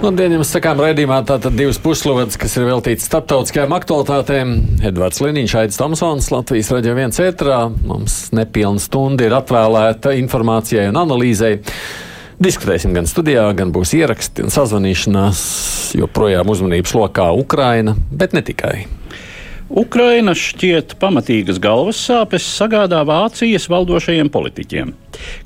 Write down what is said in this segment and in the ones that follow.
Labdien, jums sakām raidījumā tātad divas puslodes, kas ir veltītas starptautiskajām aktualitātēm. Edvards Liniņš, Aits Tomsons, Latvijas raidījā viens ētrā. Mums nepilna stunda ir atvēlēta informācijai un analīzei. Diskutēsim gan studijā, gan būs ieraksti un sazvanīšanās, joprojām uzmanības lokā Ukraina, bet ne tikai. Ukraina šķiet pamatīgas galvas sāpes sagādā Vācijas valdošajiem politiķiem.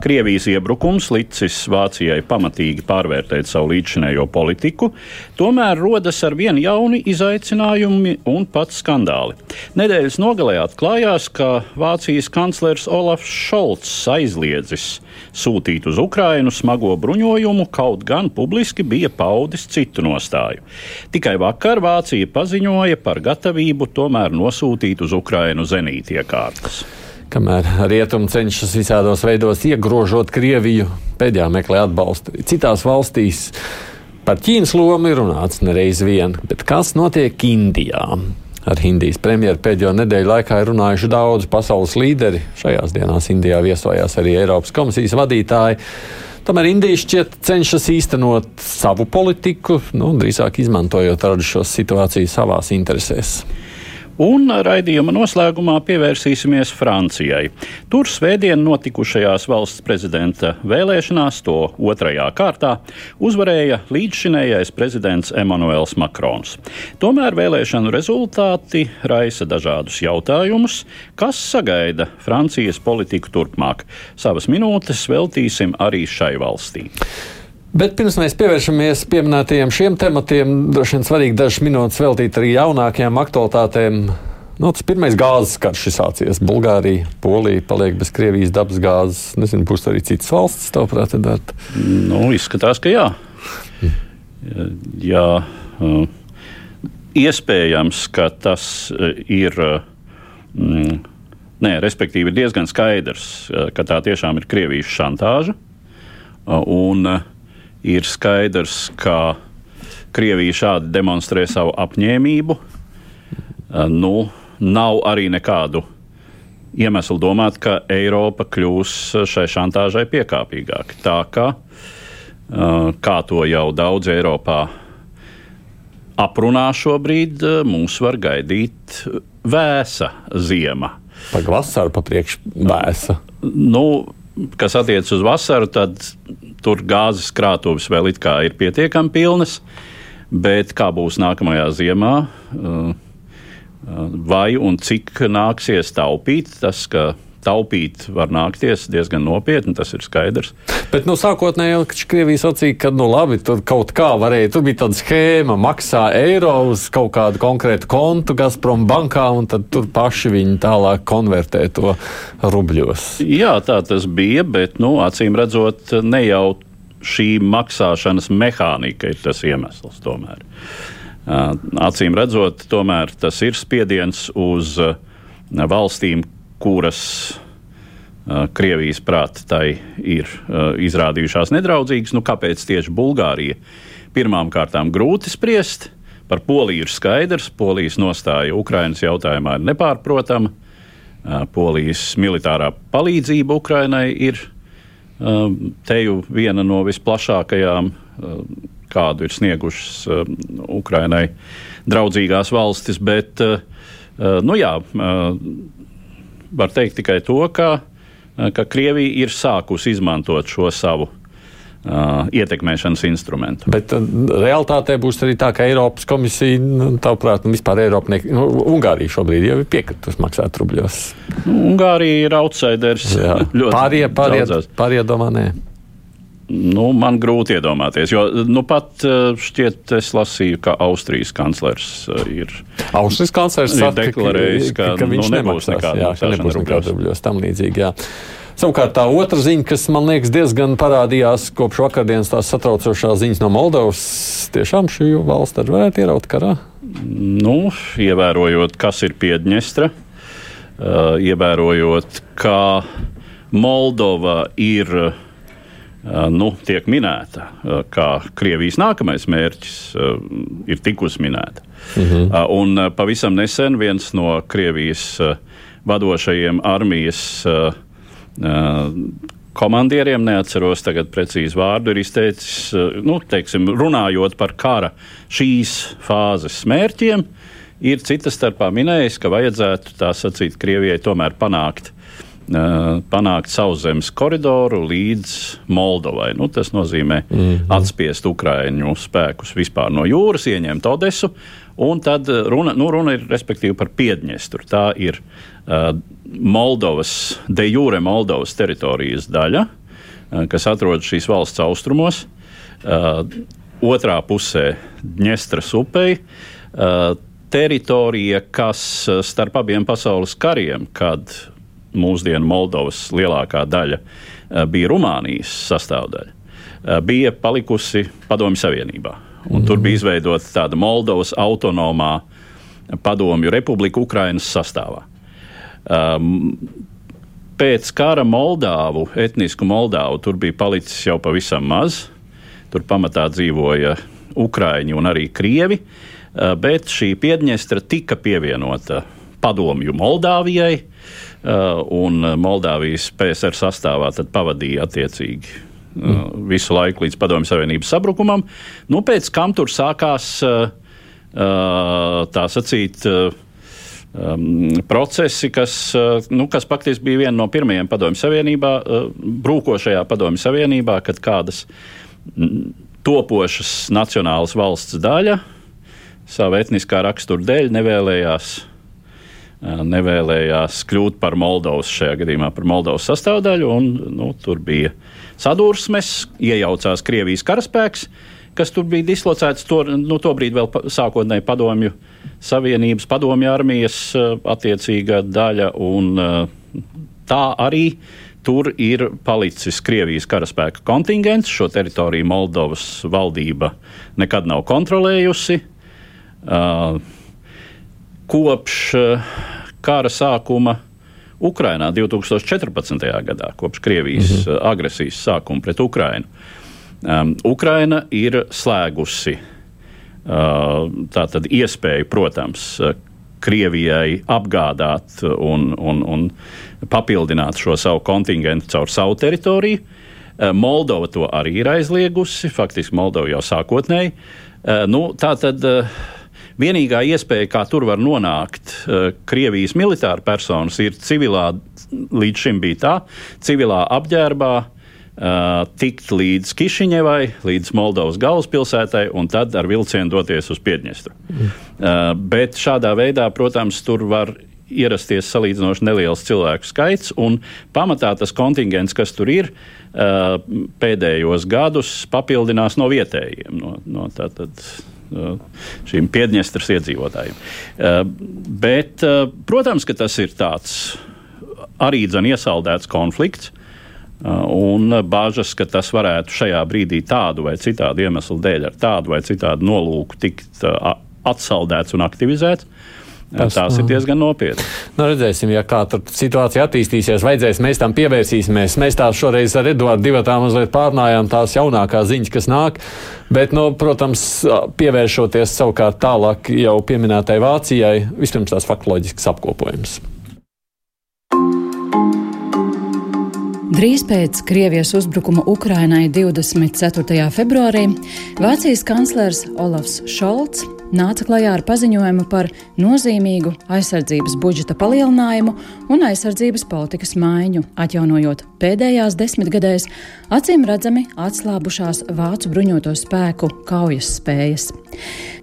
Krievijas iebrukums licis Vācijai pamatīgi pārvērtēt savu līdzinējo politiku, tomēr rodas ar vien jauni izaicinājumi un pat skandāli. Nedēļas nogalē atklājās, ka Vācijas kanclers Olafs Šolts aizliedzis sūtīt uz Ukrainu smago bruņojumu, kaut gan publiski bija paudis citu nostāju. Tikai vakar Vācija paziņoja par gatavību tomēr nosūtīt uz Ukrainu zenītiekārtas. Kamēr rietumi cenšas visādos veidos iegrožot Krieviju, pēdējā meklē atbalstu citās valstīs. Par Ķīnas lomu ir runāts nereiz vien, bet kas notiek Indijā? Ar Indijas premjeru pēdējo nedēļu laikā ir runājuši daudzi pasaules līderi. Šajās dienās Indijā viesojās arī Eiropas komisijas vadītāji. Tomēr Indija šķiet cenšas īstenot savu politiku, nu, drīzāk izmantojot radušos situāciju savās interesēs. Un raidījuma noslēgumā pievērsīsimies Francijai. Tur svētdien notikušajās valsts prezidenta vēlēšanās, to otrajā kārtā, uzvarēja līdzšinējais prezidents Emmanuels Makrons. Tomēr vēlēšanu rezultāti raisa dažādus jautājumus, kas sagaida Francijas politiku turpmāk. Savas minūtes veltīsim arī šai valstī. Bet pirms mēs pievēršamies pieminētajiem šiem tematiem, droši vien svarīgi dažas minūtes veltīt arī jaunākajām aktualitātēm. Nu, tas pirmais gāzes karš ir sācies. Bulgārija, Polija paliek bez Krievijas dabas gāzes. Nezinu, būs arī citas valstis, tavuprāt, Edvard? Nu, izskatās, ka jā. jā iespējams, ka tas ir. Mm, nē, respektīvi, ir diezgan skaidrs, ka tā tiešām ir Krievijas šantāža. Un, uh, ir skaidrs, ka Krievija šādi demonstrē savu apņēmību. Eh, nu, nav arī nekādu iemeslu domāt, ka Eiropa kļūs šai šantāžai piekāpīgāka. Tā kā, eh, kā to jau daudz Eiropā aprunā šobrīd, eh, mums var gaidīt vēsa ziema. Pagaidām, vasara pa priekšu vēsa. Nu, kas attiecas uz vasaru, tad tur gāzes krātuves vēl ir pietiekami pilnas. Bet kā būs nākamajā ziemā, uh, uh, vai un cik nāksies taupīt, tas, ka taupīt var nākties diezgan nopietni, tas ir skaidrs. Bet nu, sākotnēji Krievija sacīja, ka nu, labi, tur kaut kā varēja. Tur bija tāda schēma, maksā eiro uz kaut kādu konkrētu kontu Gazprom bankā, un tad tur paši viņi tālāk konvertē to rubļos. Jā, tā tas bija, bet nu, acīm redzot, ne jau šī maksāšanas mehānika ir tas iemesls tomēr. Acīm redzot, tomēr tas ir spiediens uz valstīm, kuras Krievijas prātā tai ir izrādījušās nedraudzīgas. Nu, kāpēc tieši Bulgārija? Pirmām kārtām grūti spriest. Par Poliju ir skaidrs, Polijas nostāja Ukrainas jautājumā ir nepārprotama. Polijas militārā palīdzība Ukrainai ir teju viena no visplašākajām, kādu ir sniegušas Ukrainai draudzīgās valstis. Bet, nu jā, var teikt tikai to, ka, ka Krievija ir sākusi izmantot šo savu Uh, ietekmēšanas instrumentu. Bet uh, realtātē būs arī tā, ka Eiropas komisija, nu, tavuprāt, nu, vispār Eiropa, ne, nu, Ungārija šobrīd jau ir piekritusi maksāt rubļos. Nu, Ungārija ir outsiders. Pārējie, pārējie domā, nē. Nu, man grūti iedomāties, jo nu, pat eh, šķiet, es lasīju, ka Austrijas kanclers eh, ir. Austrijas kanclers ir deklarējis, ka, ka, ka viņš nu, nebūs nekāda jā, ka nebūs nekāda rubļos tam līdzīgi. Jā. Savukārt tā otra ziņa, kas man liekas diezgan parādījās kopš vakardienas tās satraucošās ziņas no Moldovas, tiešām šī valsts tad varētu ieraut karā? Nu, ievērojot, kas ir Piedņestra, uh, ievērojot, kā Moldova ir nu, tiek minēta kā Krievijas nākamais mērķis, ir tikusi minēta. Mhm. Un pavisam nesen viens no Krievijas vadošajiem armijas komandieriem, neatceros tagad precīzi vārdu, ir izteicis, nu, teiksim, runājot par kara šīs fāzes mērķiem, ir citas starpā minējis, ka vajadzētu tā sacīt Krievijai tomēr panākt panākt sauszemes koridoru līdz Moldovai. Nu, tas nozīmē mm -hmm. atspiest Ukraiņu spēkus vispār no jūras, ieņemt Odesu. Un tad runa, nu, runa ir par Piedņestru. Tā ir uh, Moldovas, de jure Moldovas teritorijas daļa, uh, kas atrodas šīs valsts austrumos. Uh, otrā pusē Dņestras upei. Uh, teritorija, kas starp abiem pasaules kariem, kad mūsdienu Moldovas lielākā daļa eh, bija Rumānijas sastāvdaļa, eh, bija palikusi Padomju Savienībā. Mm. Tur bija izveidota tāda Moldovas autonomā padomju republika Ukrainas sastāvā. Um, pēc kara Moldāvu, etnisku Moldāvu, tur bija palicis jau pavisam maz. Tur pamatā dzīvoja Ukrāņi un arī Krievi, uh, bet šī Piedņestra tika pievienota padomju Moldāvijai. Uh, un Moldāvijas PSR sastāvā pavadīja attiecīgi mm. visu laiku līdz Padomju Savienības sabrukumam. Nu, pēc tam tur sākās tā sacīt. Um, procesi, kas, nu, kas faktiski bija viena no pirmajiem padomju savienībā, uh, brūkošajā padomju savienībā, kad kādas topošas nacionālas valsts daļa savu etniskā rakstura dēļ nevēlējās nevēlējās kļūt par Moldovas, šajā gadījumā par Moldovas sastāvdaļu. Un, nu, tur bija sadursmes, iejaucās Krievijas karaspēks, kas tur bija dislocēts. To, nu, tobrīd vēl sākotnēji padomju Savienības, padomju armijas attiecīga daļa. Un, tā arī tur ir palicis Krievijas karaspēka kontingents. Šo teritoriju Moldovas valdība nekad nav kontrolējusi. Uh, kopš uh, kara sākuma Ukrainā 2014. gadā, kopš Krievijas mm -hmm. agresijas sākuma pret Ukrainu. Um, Ukraina ir slēgusi uh, tātad iespēju, protams, Krievijai apgādāt un, un, un papildināt šo savu kontingentu caur savu teritoriju. Moldova to arī ir aizliegusi, faktiski Moldova jau sākotnēji. Nu, tā tad Vienīgā iespēja, kā tur var nonākt uh, Krievijas militāra personas, ir civilā, līdz šim bija tā, civilā apģērbā. Uh, tikt līdz Kišiņevai, līdz Moldovas galvaspilsētai, un tad ar vilcienu doties uz Piedņestru. Mm. Uh, bet šādā veidā, protams, tur var ierasties salīdzinoši neliels cilvēku skaits, un pamatā tas kontingents, kas tur ir, pēdējos gadus papildinās no vietējiem. No, no tātad, Uh, šīm Piedņestras iedzīvotājiem. Uh, bet, uh, protams, ka tas ir tāds arī dzen iesaldēts konflikts. Un bažas, ka tas varētu šajā brīdī tādu vai citādu iemeslu dēļ, ar tādu vai citādu nolūku tikt atsaldēts un aktivizēts. Tas, Tās ir diezgan nopietnas. Nu, redzēsim, ja kā tur situācija attīstīsies. Vajadzēs, mēs tam pievērsīsimies. Mēs tās šoreiz ar Eduardu divatām mazliet pārnājām tās jaunākās ziņas, kas nāk. Bet, nu, protams, pievēršoties savukārt tālāk jau pieminētai Vācijai, vispirms tās faktoloģiskas apkopojums. Drīz pēc Krievijas uzbrukuma Ukrainai 24. februārī Vācijas kanclers Olafs Šolts nāca klajā ar paziņojumu par nozīmīgu aizsardzības budžeta palielinājumu un aizsardzības politikas maiņu, atjaunojot pēdējās desmitgadēs acīm redzami atslābušās vācu bruņoto spēku kaujas spējas.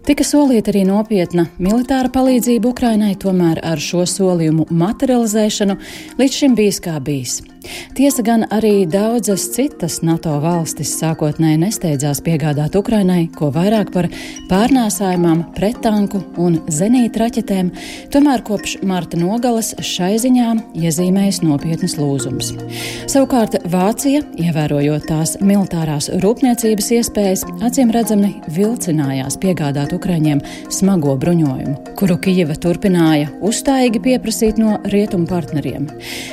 Tika solīta arī nopietna militāra palīdzība Ukrainai, tomēr ar šo solījumu materializēšanu līdz šim bijis kā bijis. Tiesa gan arī daudzas citas NATO valstis sākotnēji nesteidzās piegādāt Ukrainai, ko vairāk par pārnēsājumām, pretanku un zenīta raķetēm, tomēr kopš marta nogales šai ziņā iezīmējas nopietnas lūzums. Savukārt Vācija, ievērojot tās militārās rūpniecības iespējas, acīm redzami vilcinājās piegādāt Ukraiņiem smago bruņojumu, kuru Kijeva turpināja uzstājīgi pieprasīt no rietumu partneriem.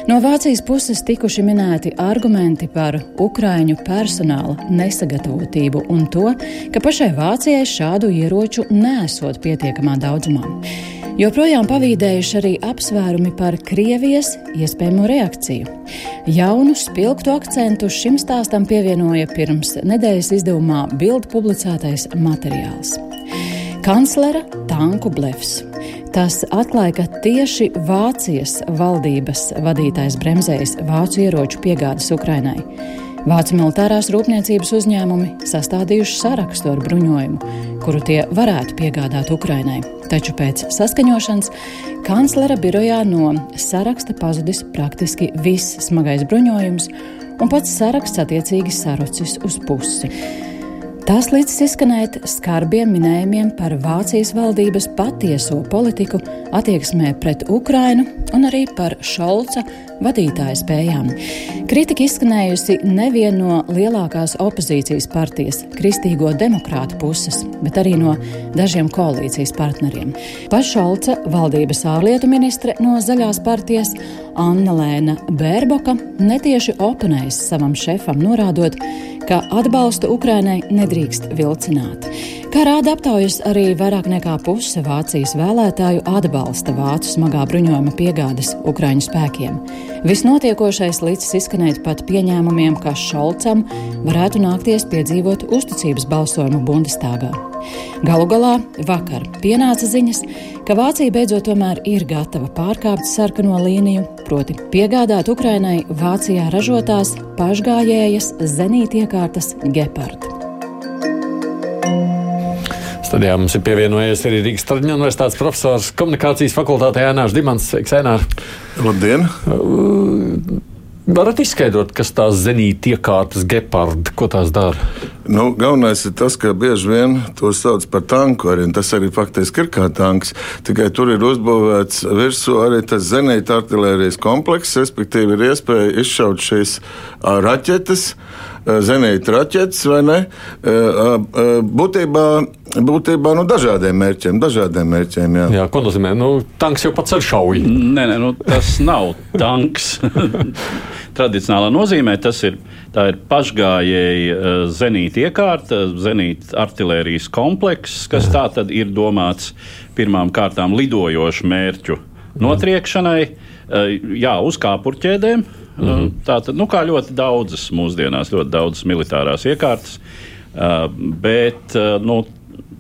No Vācijas puses tikuši minēti argumenti par Ukraiņu personāla nesagatavotību un to, ka pašai Vācijai šādu ieroču nesot pietiekamā daudzumā. Joprojām pavīdējuši arī apsvērumi par Krievijas iespējamo reakciju. Jaunu spilgtu akcentu šim stāstam pievienoja pirms nedēļas izdevumā Bild publicētais materiāls. Kanclera tanku blefs. Tas atklāja, ka tieši Vācijas valdības vadītājs bremzējas vācu ieroču piegādes Ukrainai. Vācu militārās rūpniecības uzņēmumi sastādījuši sarakstu ar bruņojumu, kuru tie varētu piegādāt Ukrainai. Taču pēc saskaņošanas kanclera birojā no saraksta pazudis praktiski viss smagais bruņojums, un pats saraksts attiecīgi sarucis uz pusi. Tās līdz izskanēt skarbiem minējumiem par Vācijas valdības patieso politiku attieksmē pret Ukrainu un arī par Šolca vadītāja spējām. Kritika izskanējusi nevien no lielākās opozīcijas partijas, Kristīgo demokrātu puses, bet arī no dažiem koalīcijas partneriem. Pats Šolca, valdības ārlietu ministre no Zaļās partijas, Anna Lēna Bērboka netieši oponējas savam šefam, norādot, ka atbalstu Ukrainai nedrīkst vilcināt. Kā rāda aptaujas, arī vairāk nekā puse Vācijas vēlētāju atbalsta vācu smagā bruņojuma piegādes Ukraiņu spēkiem. Visnotiekošais līdz izskanēt pat pieņēmumiem, ka Šolcam varētu nākties piedzīvot uzticības balsojumu Bundestāgā. Galu galā vakar pienāca ziņas, ka Vācija beidzot tomēr ir gatava pārkāpt sarkano līniju, proti piegādāt Ukrainai Vācijā ražotās pašgājējas zenītiekārtas Gepard. Studijā mums ir pievienojies arī Rīgas Traģiņu universitātes profesors komunikācijas fakultātē Ēnārs Dimants. Sveiks, Ēnār! Labdien! Varat izskaidrot, kas tās zenīta iekārtas gepardi, ko tās dara? Nu, galvenais ir tas, ka bieži vien to sauc par tanku. Arī, tas arī faktiski ir kā tanks. Tikai tur ir uzbūvēts virsū arī tas zenīta artērijas komplekss, respektīvi ir iespēja izšaut šīs raķetes. Zenīta raķetes vai ne? Būtībā, būtībā nu, dažādiem mērķiem. Dažādiem mērķiem jā. jā, ko nozīmē? Nu, tanks jau pats ar šauju. Nē, nē nu, tas nav tanks. Tradicionālā nozīmē tas ir, ir pašgājēji zenīta iekārta, zenīta artērijas komplekss, kas tā tad ir domāts pirmām kārtām lidojošu mērķu notriekšanai, jā, uz kāpurķēdēm. Mm -hmm. Tā tad, nu, kā ļoti daudzas mūsdienās, ļoti daudzas militārās iekārtas, bet nu,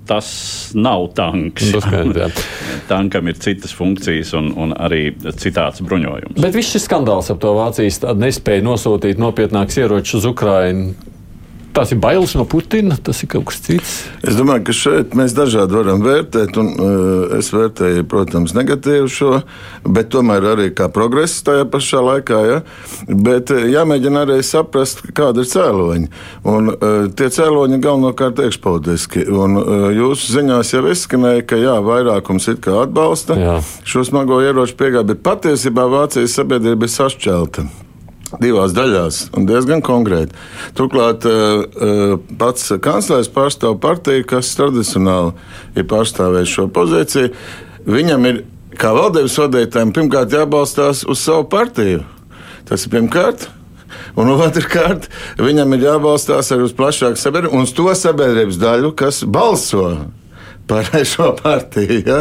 tas nav tanks. Skaidrs, Tankam ir citas funkcijas un, un arī citāds bruņojums. Bet viss šis skandāls ap to Vācijas nespēju nosūtīt nopietnākus ieročus uz Ukrajinu tās ir bailes no Putina, tas ir kaut kas cits. Es domāju, ka šeit mēs dažādi varam vērtēt, un uh, es vērtēju, protams, negatīvu šo, bet tomēr arī kā progresu tajā pašā laikā. Ja? Bet uh, jāmēģina arī saprast, kāda ir cēloņi. Un uh, tie cēloņi galvenokārt iekšpolitiski. Un jūsu ziņās jau izskanēja, ka jā, vairākums it kā atbalsta jā. šo smago ieroču piegādi, bet patiesībā Vācijas sabiedrība ir sašķelta divās daļās un diezgan konkrēti. Turklāt uh, pats kanclers pārstāv partiju, kas tradicionāli ir pārstāvējis šo pozīciju. Viņam ir kā valdības vadītājiem pirmkārt jābalstās uz savu partiju. Tas ir pirmkārt. Un otrkārt, viņam ir jābalstās arī uz plašāku sabiedrību un uz to sabiedrības daļu, kas balso par šo partiju. Ja?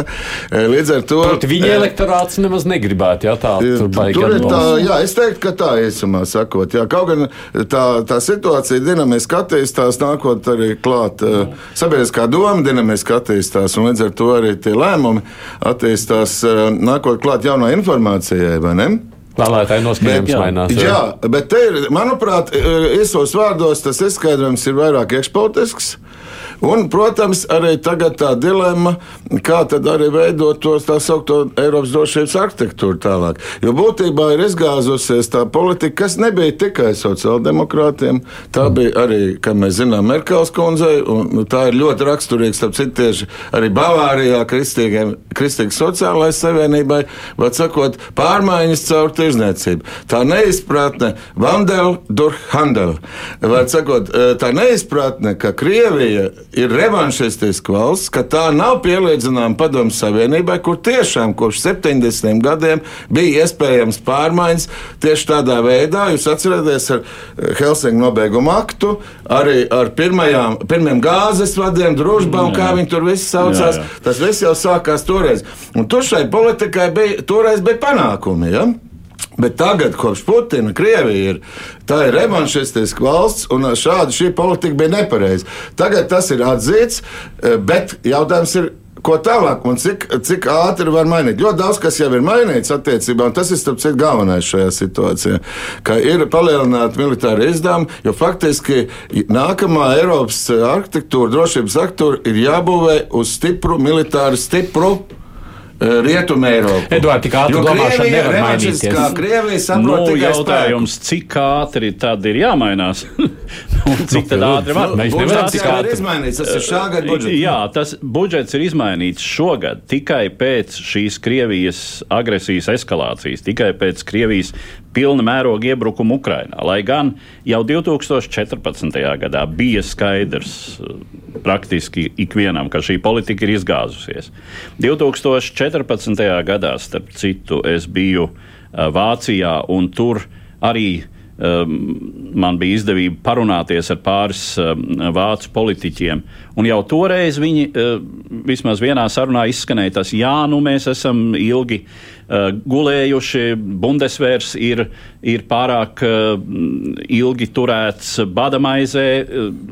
E, līdz ar to. Proti, viņa elektorāts nemaz negribētu, ja tā tur baigta. Tur ir tā, jā, es teiktu, ka tā īsumā sakot. Jā, kaut gan tā, tā situācija dinamiski attīstās, nākot arī klāt uh, sabiedriskā doma dinamiski attīstās, un līdz ar to arī tie lēmumi attīstās, uh, nākot klāt jaunā informācijai, vai ne? Vēlētāji noskaidrojums mainās. Jā, jā, bet te ir, manuprāt, īsos vārdos tas izskaidrojums ir vairāk iekšpolitisks. Un, protams, arī tagad tā dilemma, kā tad arī veidot tos tā saukto Eiropas drošības arhitektūru tālāk. Jo būtībā ir izgāzusies tā politika, kas nebija tikai sociāldemokrātiem, tā bija arī, kā mēs zinām, Merkels kundzei, un tā ir ļoti raksturīga, starp citu, tieši arī Bavārijā Kristīgas sociālajai savienībai, var sakot, pārmaiņas caur tirzniecību. Tā neizpratne, Vandel durch Handel, var sakot, tā neizpratne, ka Krievija ir revanšistiska valsts, ka tā nav pielīdzināma Padomu Savienībai, kur tiešām kopš 70 gadiem bija iespējams pārmaiņas tieši tādā veidā. Jūs atceraties ar eh, Helsinku nobeigumu aktu, arī ar pirmajām, pirmiem gāzes vadiem, družbā un kā viņi tur visi saucās. Jā, jā. Tas viss jau sākās toreiz. Un tur šai politikai bija, toreiz bija panākumi. Ja? Bet tagad, kopš Putina, Krievija ir, ir revanšistiska valsts, un šāda šī politika bija nepareiza. Tagad tas ir atzīts, eh, bet jautājums ir. Ko tālāk un cik, cik ātri var mainīt? Ļoti daudz kas jau ir mainīts attiecībā, un tas ir starp citu galvenais šajā situācijā. Ka ir palielināta militāra izdevuma, jo faktiski nākamā Eiropas arhitektūra, drošības arhitektūra ir jābūvē uz stipru, militāru stipru Rietumē Eiropu. Eduards, tik ātri domāšana nevar mainīties. Kā Krievija saprot, nu, jautājums, spēku. cik ātri tad ir jāmainās? Un cik tad nu, ātri var? Nu, Mēs nevaram tik ātri. Izmainīts, tas ir šā gada budžets. Jā, tas budžets ir izmainīts šogad tikai pēc šīs Krievijas agresijas eskalācijas, tikai pēc Krievijas pilna mēroga iebrukuma Ukrainā. Lai gan jau 2014. gadā bija skaidrs eh, praktiski ikvienam, ka šī politika ir izgāzusies. 2014. Gadā, starp citu, es biju Vācijā un tur arī man bija izdevība parunāties ar pāris vācu politiķiem. Un jau toreiz viņi vismaz vienā sarunā izskanēja tas, jā, nu mēs esam ilgi gulējuši, Bundesvērs ir, ir pārāk ilgi turēts badamaizē,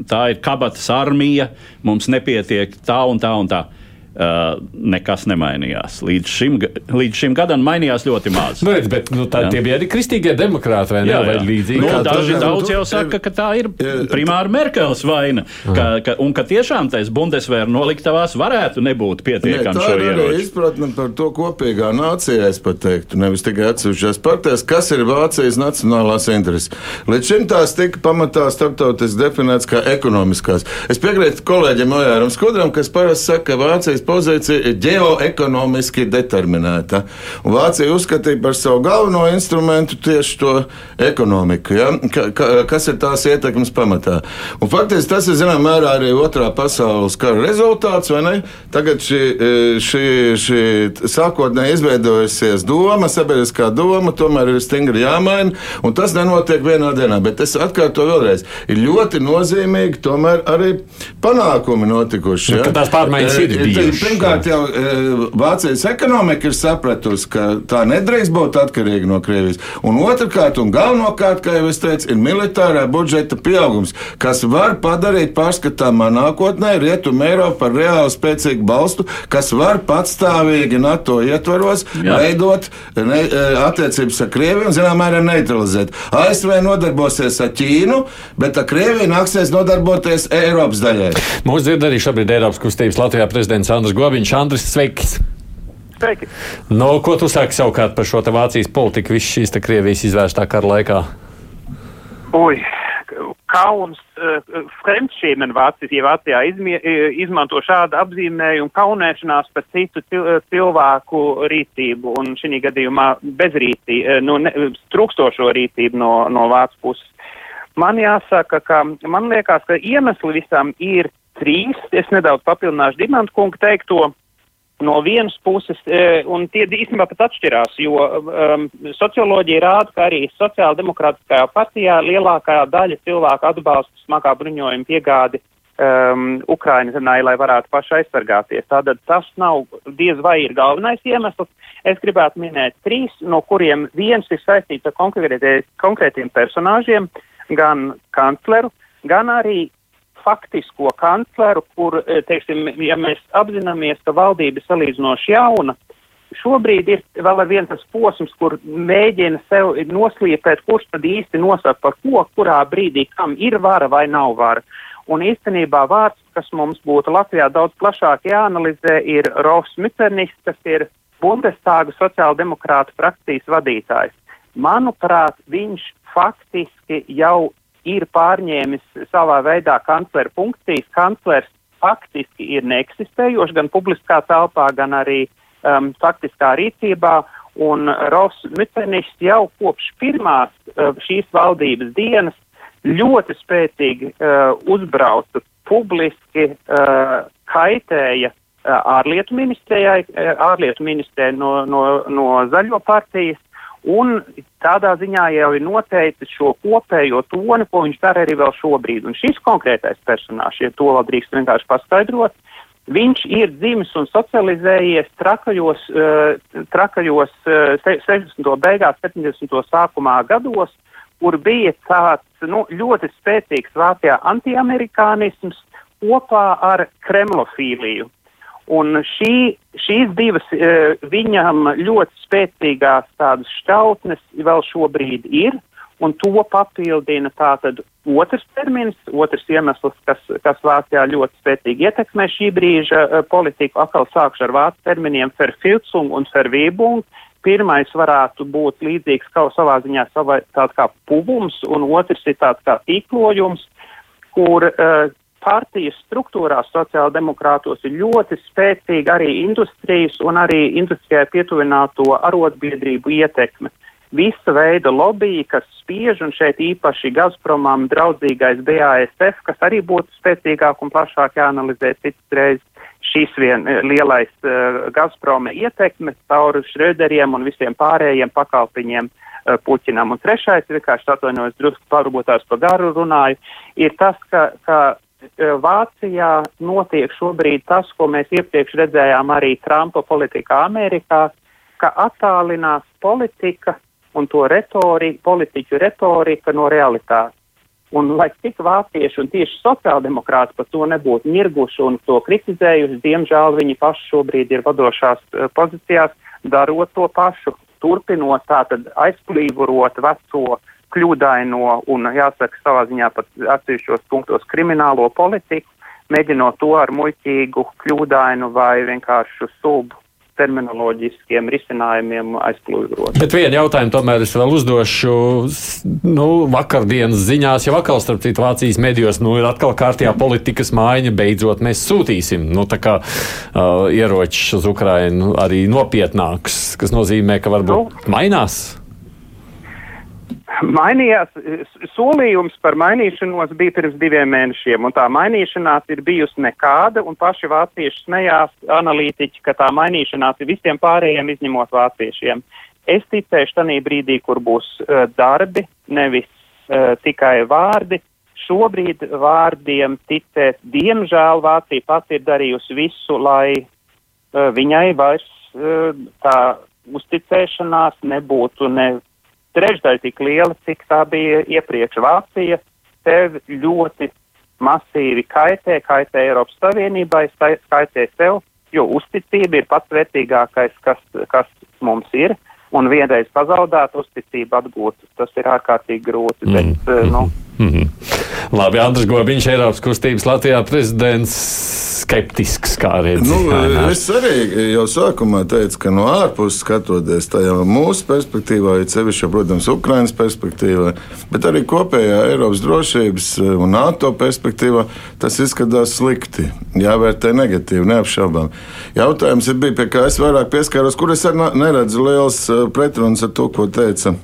tā ir kabatas armija, mums nepietiek tā un tā un tā. Uh, nekas nemainījās. Līdz šim, līdz šim gadam mainījās ļoti maz. Nu, redz, bet nu, tā, tie bija arī kristīgie demokrāti, vai ne? Jā, jā. Vai līdzīgi, nu, daži daudz jau saka, ka tā ir primāri Merkels vaina, ka, ka, un ka tiešām tais Bundesvēra noliktavās varētu nebūt pietiekami šo ieroču. Tā ir izpratne par to kopīgā nācijā, es pat teiktu, nevis tikai atsevišķās partijas, kas ir Vācijas nacionālās intereses. Līdz šim tās tika pamatā starptautiski definēts kā ekonomiskās. Es piekrītu kolēģiem Ojāram Skudram, kas parasti saka, ka Vācijas pozīcija ir ģeoekonomiski determinēta. Un Vācija uzskatīja par savu galveno instrumentu tieši to ekonomiku, ja? ka, ka, kas ir tās ietekmes pamatā. Un faktiski tas ir zināmā mērā arī otrā pasaules kara rezultāts? Tagad šī, e, šī, šī sākotnēji izveidojusies doma, sabiedriskā doma, tomēr ir stingri jāmaina, un tas nenotiek vienā dienā. Bet es atkārtoju vēlreiz, ir ļoti nozīmīgi tomēr arī panākumi notikuši. Ja? Tās pārmaiņas e, ir bijušas. Pirmkārt, jau e, Vācijas ekonomika ir sapratusi, ka tā nedrīkst būt atkarīga no Krievijas. Un otrkārt, un galvenokārt, kā jau es teicu, ir militārā budžeta pieaugums, kas var padarīt pārskatāmā nākotnē Rietumu Eiropu par reāli spēcīgu balstu, kas var patstāvīgi NATO ietvaros Jā. veidot ne, e, attiecības ar Krieviju un, zināmā mērā, neutralizēt. ASV nodarbosies ar Ķīnu, bet ar Krieviju nāksies nodarboties Eiropas daļai. Mūsu dzird arī šobrīd Eiropas kustības Latvijā prezidents Andris. Andris Gobiņš. Andris, sveiks! Sveiki! No, ko tu saki savukārt par šo Vācijas politiku visu šīs Krievijas izvērstā kara laikā? Ui, kauns, uh, fremdšīmen Vācijas, ja Vācijā izmie, uh, izmanto šādu apzīmējumu kaunēšanās par citu uh, cilvēku rīcību un šī gadījumā bezrīcību, uh, nu, ne, trūkstošo rīcību no, no Vācijas puses. Man jāsaka, ka man liekas, ka iemesli visam ir trīs. Es nedaudz papildināšu Dimantu kungu teikto. No vienas puses, e, un tie īstenībā pat atšķirās, jo um, socioloģija rāda, ka arī sociāldemokrātiskajā partijā lielākā daļa cilvēku atbalsta smagā bruņojuma piegādi um, Ukraiņai, lai varētu paši aizsargāties. Tātad tas nav diez vai ir galvenais iemesls. Es gribētu minēt trīs, no kuriem viens ir saistīts ar konkrētiem personāžiem, gan kancleru, gan arī faktisko kancleru, kur, eh, teiksim, ja mēs apzināmies, ka valdība ir salīdzinoši jauna, šobrīd ir vēl ar viens tas posms, kur mēģina sev noslīpēt, kurš tad īsti nosaka par ko, kurā brīdī kam ir vara vai nav vara. Un īstenībā vārds, kas mums būtu Latvijā daudz plašāk jāanalizē, ir Rofs Micernis, kas ir Bundestāga sociāldemokrāta frakcijas vadītājs. Manuprāt, viņš faktiski jau ir pārņēmis savā veidā kanclera funkcijas. Kanclers faktiski ir neeksistējošs gan publiskā telpā, gan arī um, faktiskā rīcībā. Un Rofs Micernis jau kopš pirmās uh, šīs valdības dienas ļoti spēcīgi uh, uzbrauca publiski, uh, kaitēja uh, ārlietu ministrijai, uh, ārlietu ministrē no, no, no zaļo partijas, un tādā ziņā jau ir noteicis šo kopējo toni, ko viņš dara arī vēl šobrīd. Un šis konkrētais personāžs, ja to vēl drīkst vienkārši paskaidrot, viņš ir dzimis un socializējies trakajos, uh, trakajos uh, 60. beigās, 70. sākumā gados, kur bija tāds nu, ļoti spēcīgs Vācijā antiamerikānisms kopā ar kremlofīliju. Un šī, šīs divas e, viņam ļoti spēcīgās tādas šķautnes vēl šobrīd ir, un to papildina tātad otrs termins, otrs iemesls, kas, kas Vācijā ļoti spēcīgi ietekmē šī brīža uh, politiku. Atkal sākšu ar vācu terminiem Verfilcung un Verwebung. Pirmais varētu būt līdzīgs kaut savā ziņā savai tāds kā puvums, un otrs ir tāds kā tīklojums, kur uh, partijas struktūrās sociāldemokrātos ir ļoti spēcīga arī industrijas un arī industrijai pietuvināto arotbiedrību ietekme. Visa veida lobby, kas spiež, un šeit īpaši Gazpromam draudzīgais BASF, kas arī būtu spēcīgāk un plašāk jāanalizē citreiz šīs vien lielais uh, Gazproma ietekme caur Šröderiem un visiem pārējiem pakalpiņiem uh, Puķinam. Un trešais, vienkārši atvainojos drusku varbūt tās pa garu runāju, ir tas, ka, ka Vācijā notiek šobrīd tas, ko mēs iepriekš redzējām arī Trumpa politikā Amerikā, ka attālinās politika un to retorika, politiķu retorika no realitātes. Un, lai cik vācieši un tieši sociāldemokrāti par to nebūtu nirguši un to kritizējuši, diemžēl viņi paši šobrīd ir vadošās uh, pozīcijās, darot to pašu, turpinot tātad aizplīvurot veco kļūdaino un, jāsaka, savā ziņā pat atsevišķos punktos kriminālo politiku, mēģinot to ar muļķīgu, kļūdainu vai vienkāršu subu terminoloģiskiem risinājumiem aizplūgrot. Bet vienu jautājumu tomēr es vēl uzdošu. Nu, vakardienas ziņās, jau atkal starp citu Vācijas medijos, nu, ir atkal kārtībā politikas maiņa. Beidzot, mēs sūtīsim nu, kā, uh, ieročus uz Ukrajinu arī nopietnākus, kas nozīmē, ka varbūt nu. mainās. Mainījās, solījums par mainīšanos bija pirms diviem mēnešiem, un tā mainīšanās ir bijusi nekāda, un paši vācieši smējās analītiķi, ka tā mainīšanās ir visiem pārējiem izņemot vāciešiem. Es ticēšu tanī brīdī, kur būs uh, darbi, nevis uh, tikai vārdi. Šobrīd vārdiem ticēt, diemžēl Vācija pati ir darījusi visu, lai uh, viņai vairs uh, tā uzticēšanās nebūtu ne trešdaļa tik liela, cik tā bija iepriekš Vācija, sev ļoti masīvi kaitē, kaitē Eiropas Savienībai, kaitē sev, jo uzticība ir pats vērtīgākais, kas, kas mums ir. Un vienreiz pazaudēt uzticību atgūt, tas ir ārkārtīgi grūti. Bet, mm. nu, mm -hmm. Labi, Andris Gobiņš, Eiropas kustības Latvijā prezidents skeptisks, kā redzi. Nu, es arī jau sākumā teicu, ka no ārpuses skatoties, tā jau mūsu perspektīvā, ir sevišķi, protams, Ukrainas perspektīvā, bet arī kopējā Eiropas drošības un NATO perspektīvā, tas izskatās slikti. Jāvērtē negatīvi, neapšaubām. Jautājums ir bija, pie kā es vairāk pieskaros, kur es neredzu liels pretruns ar to, ko teica.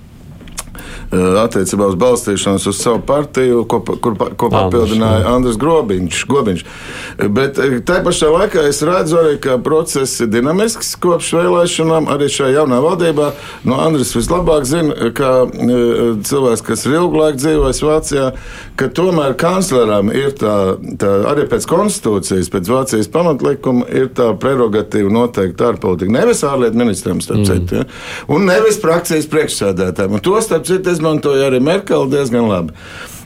Eh, attiecībā uz balstīšanos uz savu partiju, ko, kur, ko papildināja Andris Grobiņš. Gobiņš. Bet eh, tā pašā laikā es redzu arī, ka process ir dinamisks kopš vēlēšanām. Arī šajā jaunā valdībā no Andris vislabāk zina, ka eh, cilvēks, kas ir ilgu laiku dzīvojis Vācijā, ka tomēr kancleram ir tā, tā arī pēc konstitūcijas, pēc Vācijas pamatlikuma, ir tā prerogatīva noteikti ārpolitika. Nevis ārlietu ministram, starp citu, mm. ja? un nevis frakcijas priekšsēdētājiem. Un to, starp citu, es izmantoja arī Merkele diezgan labi.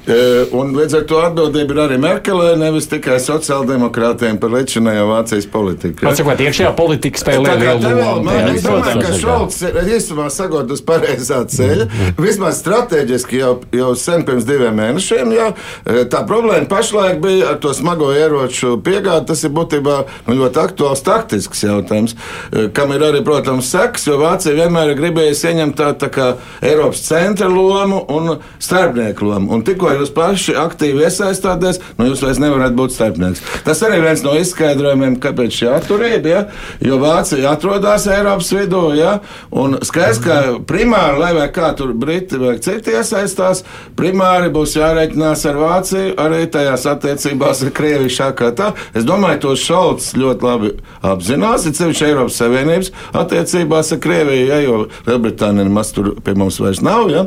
E, un līdz ar to atbildība ir arī Merkelē, nevis tikai sociāldemokrātiem par līdzinējo Vācijas politiku. Atsakot, iekšējā politika spēlē lielu lomu. Es domāju, ka Šalts ir īstenībā sagot uz pareizā ceļa. Vismaz strateģiski jau, jau sen pirms diviem mēnešiem. Jā, e, tā problēma pašlaik bija ar to smago ieroču piegādi. Tas ir būtībā nu, ļoti aktuāls taktisks jautājums, e, kam ir arī, protams, seks, jo Vācija vienmēr ir gribējusi ieņemt tā, tā kā Eiropas centra lomu un starpnieku lomu. Un tikko jūs paši aktīvi iesaistāties, nu jūs vairs nevarat būt starpnieks. Tas arī viens no izskaidrojumiem, kāpēc šī atturība, ja? jo Vācija atrodas Eiropas vidū, ja? un skaidrs, ka primāri, lai vai kā tur Briti vai citi iesaistās, primāri būs jārēķinās ar Vāciju arī tajās attiecībās ar Krieviju šā kā tā. Es domāju, to Šalts ļoti labi apzinās, ir sevišķi Eiropas Savienības attiecībās ar Krieviju, ja? jo Lielbritānija nemaz tur pie mums vairs nav. Ja?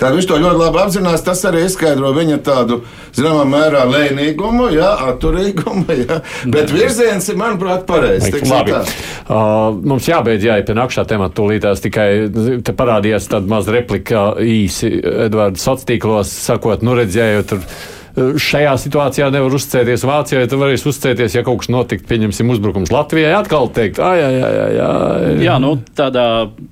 Tad viņš to ļoti labi apzinās. Tas arī izskaidro viņa tādu, zināmā mērā, lēnīgumu, jā, atturīgumu. Jā. Bet virziens ir, manuprāt, pareizs. Uh, mums jābeidz jāiet pie nākamā temata. Tūlītās tikai te parādījās tāda maza replika īsi Edvards sociālos tīklos, sakot, nu redzēju, tur šajā situācijā nevar uzticēties Vācijai. Tad varēs uzticēties, ja kaut kas notiktu, pieņemsim, uzbrukums Latvijai. Atkal teikt, ah, jā, jā, jā, jā. jā, nu tādā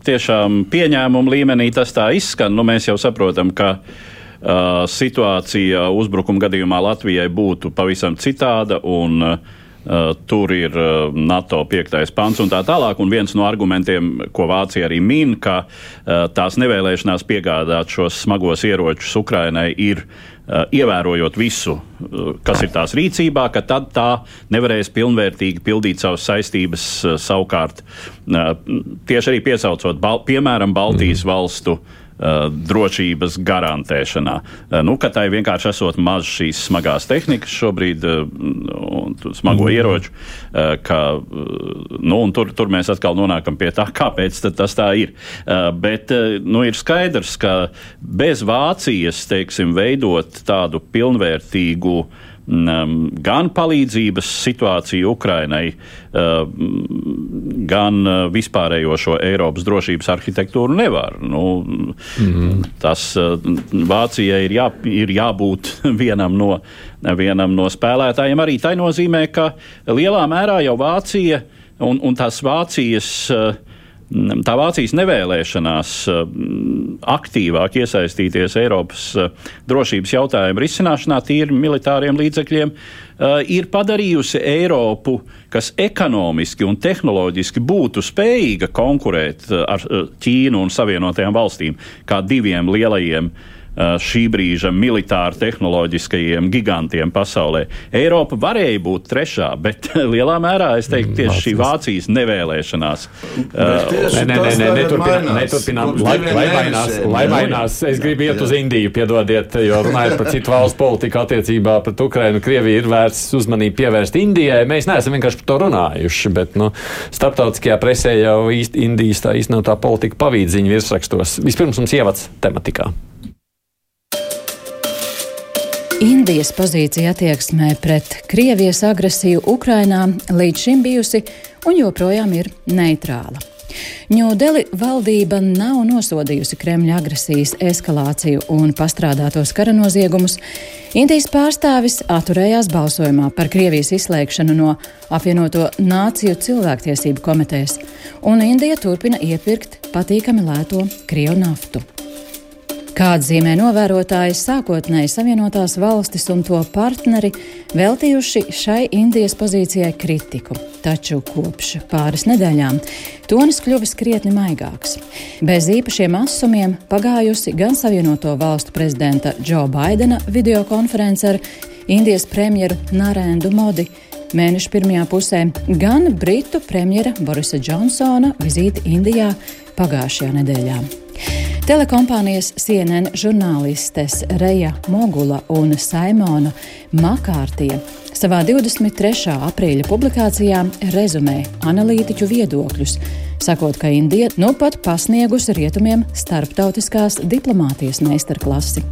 tiešām pieņēmuma līmenī tas tā izskan. Nu, mēs jau saprotam, ka uh, situācija uzbrukuma gadījumā Latvijai būtu pavisam citāda. Un, uh, tur ir NATO piektais pants un tā tālāk. Un viens no argumentiem, ko Vācija arī min, ka tās nevēlēšanās piegādāt šos smagos ieročus Ukrainai ir ievērojot visu, uh, kas ir tās rīcībā, ka tad tā nevarēs pilnvērtīgi pildīt savas saistības uh, savukārt. Tieši arī piesaucot, piemēram, Baltijas mm. valstu drošības garantēšanā. Uh, nu, ka tai vienkārši esot maz šīs smagās tehnikas šobrīd, uh, un smago mm. ieroču, ka nu, tur, tur mēs atkal nonākam pie tā, kāpēc tas tā ir. Bet nu, ir skaidrs, ka bez Vācijas, teiksim, veidot tādu pilnvērtīgu uh, gan palīdzības situāciju Ukrainai, uh, gan uh, vispārējo šo Eiropas drošības arhitektūru nevar. Nu, mm -hmm. Tas uh, Vācijai ir, jā, ir jābūt vienam no, vienam no spēlētājiem. Arī tā nozīmē, ka lielā mērā jau Vācija un, un tās Vācijas uh, tā Vācijas nevēlēšanās mm, aktīvāk iesaistīties Eiropas eh, drošības jautājumu risināšanā tīri militāriem līdzekļiem eh, ir padarījusi Eiropu, kas ekonomiski un tehnoloģiski būtu spējīga konkurēt eh, ar Ķīnu un Savienotajām valstīm kā diviem lielajiem Uh, šī brīža militāri tehnoloģiskajiem gigantiem pasaulē. Eiropa varēja būt trešā, bet lielā mērā es teiktu tieši šī Vācijas nevēlēšanās. Nē, nē, nē, neturpinām, neturpinām, lai, lai, vainās, lai vainās. Es gribu iet uz Indiju, piedodiet, jo runājot par citu valstu politiku attiecībā pret Ukrainu, Krievija ir vērts uzmanību pievērst Indijai. Mēs neesam vienkārši par to runājuši, bet nu, starptautiskajā presē jau īsti Indijas tā īsti nav tā politika pavīdziņa virsrakstos. Vispirms mums ievads tematikā. Indijas pozīcija attieksmē pret Krievijas agresiju Ukrainā līdz šim bijusi un joprojām ir neitrāla. Ņūdeli valdība nav nosodījusi Kremļa agresijas eskalāciju un pastrādātos kara noziegumus. Indijas pārstāvis atturējās balsojumā par Krievijas izslēgšanu no apvienoto nāciju cilvēktiesību komitejas, un Indija turpina iepirkt patīkami lēto Krievu naftu. Kā atzīmē novērotāji, sākotnēji Savienotās valstis un to partneri veltījuši šai Indijas pozīcijai kritiku, taču kopš pāris nedēļām tonis kļuvis krietni maigāks. Bez īpašiem asumiem pagājusi gan Savienoto valstu prezidenta Džo Baidena videokonference ar Indijas premjeru Narēndu Modi mēneša pirmajā pusē, gan Britu premjera Borisa Džonsona vizīti Indijā pagājušajā nedēļā. Telekompānijas CNN žurnālistes Reja Mogula un Saimona Makārtie savā 23. aprīļa publikācijā rezumē analītiķu viedokļus, sakot, ka Indija nu pat pasniegusi rietumiem starptautiskās diplomātijas meistarklasi.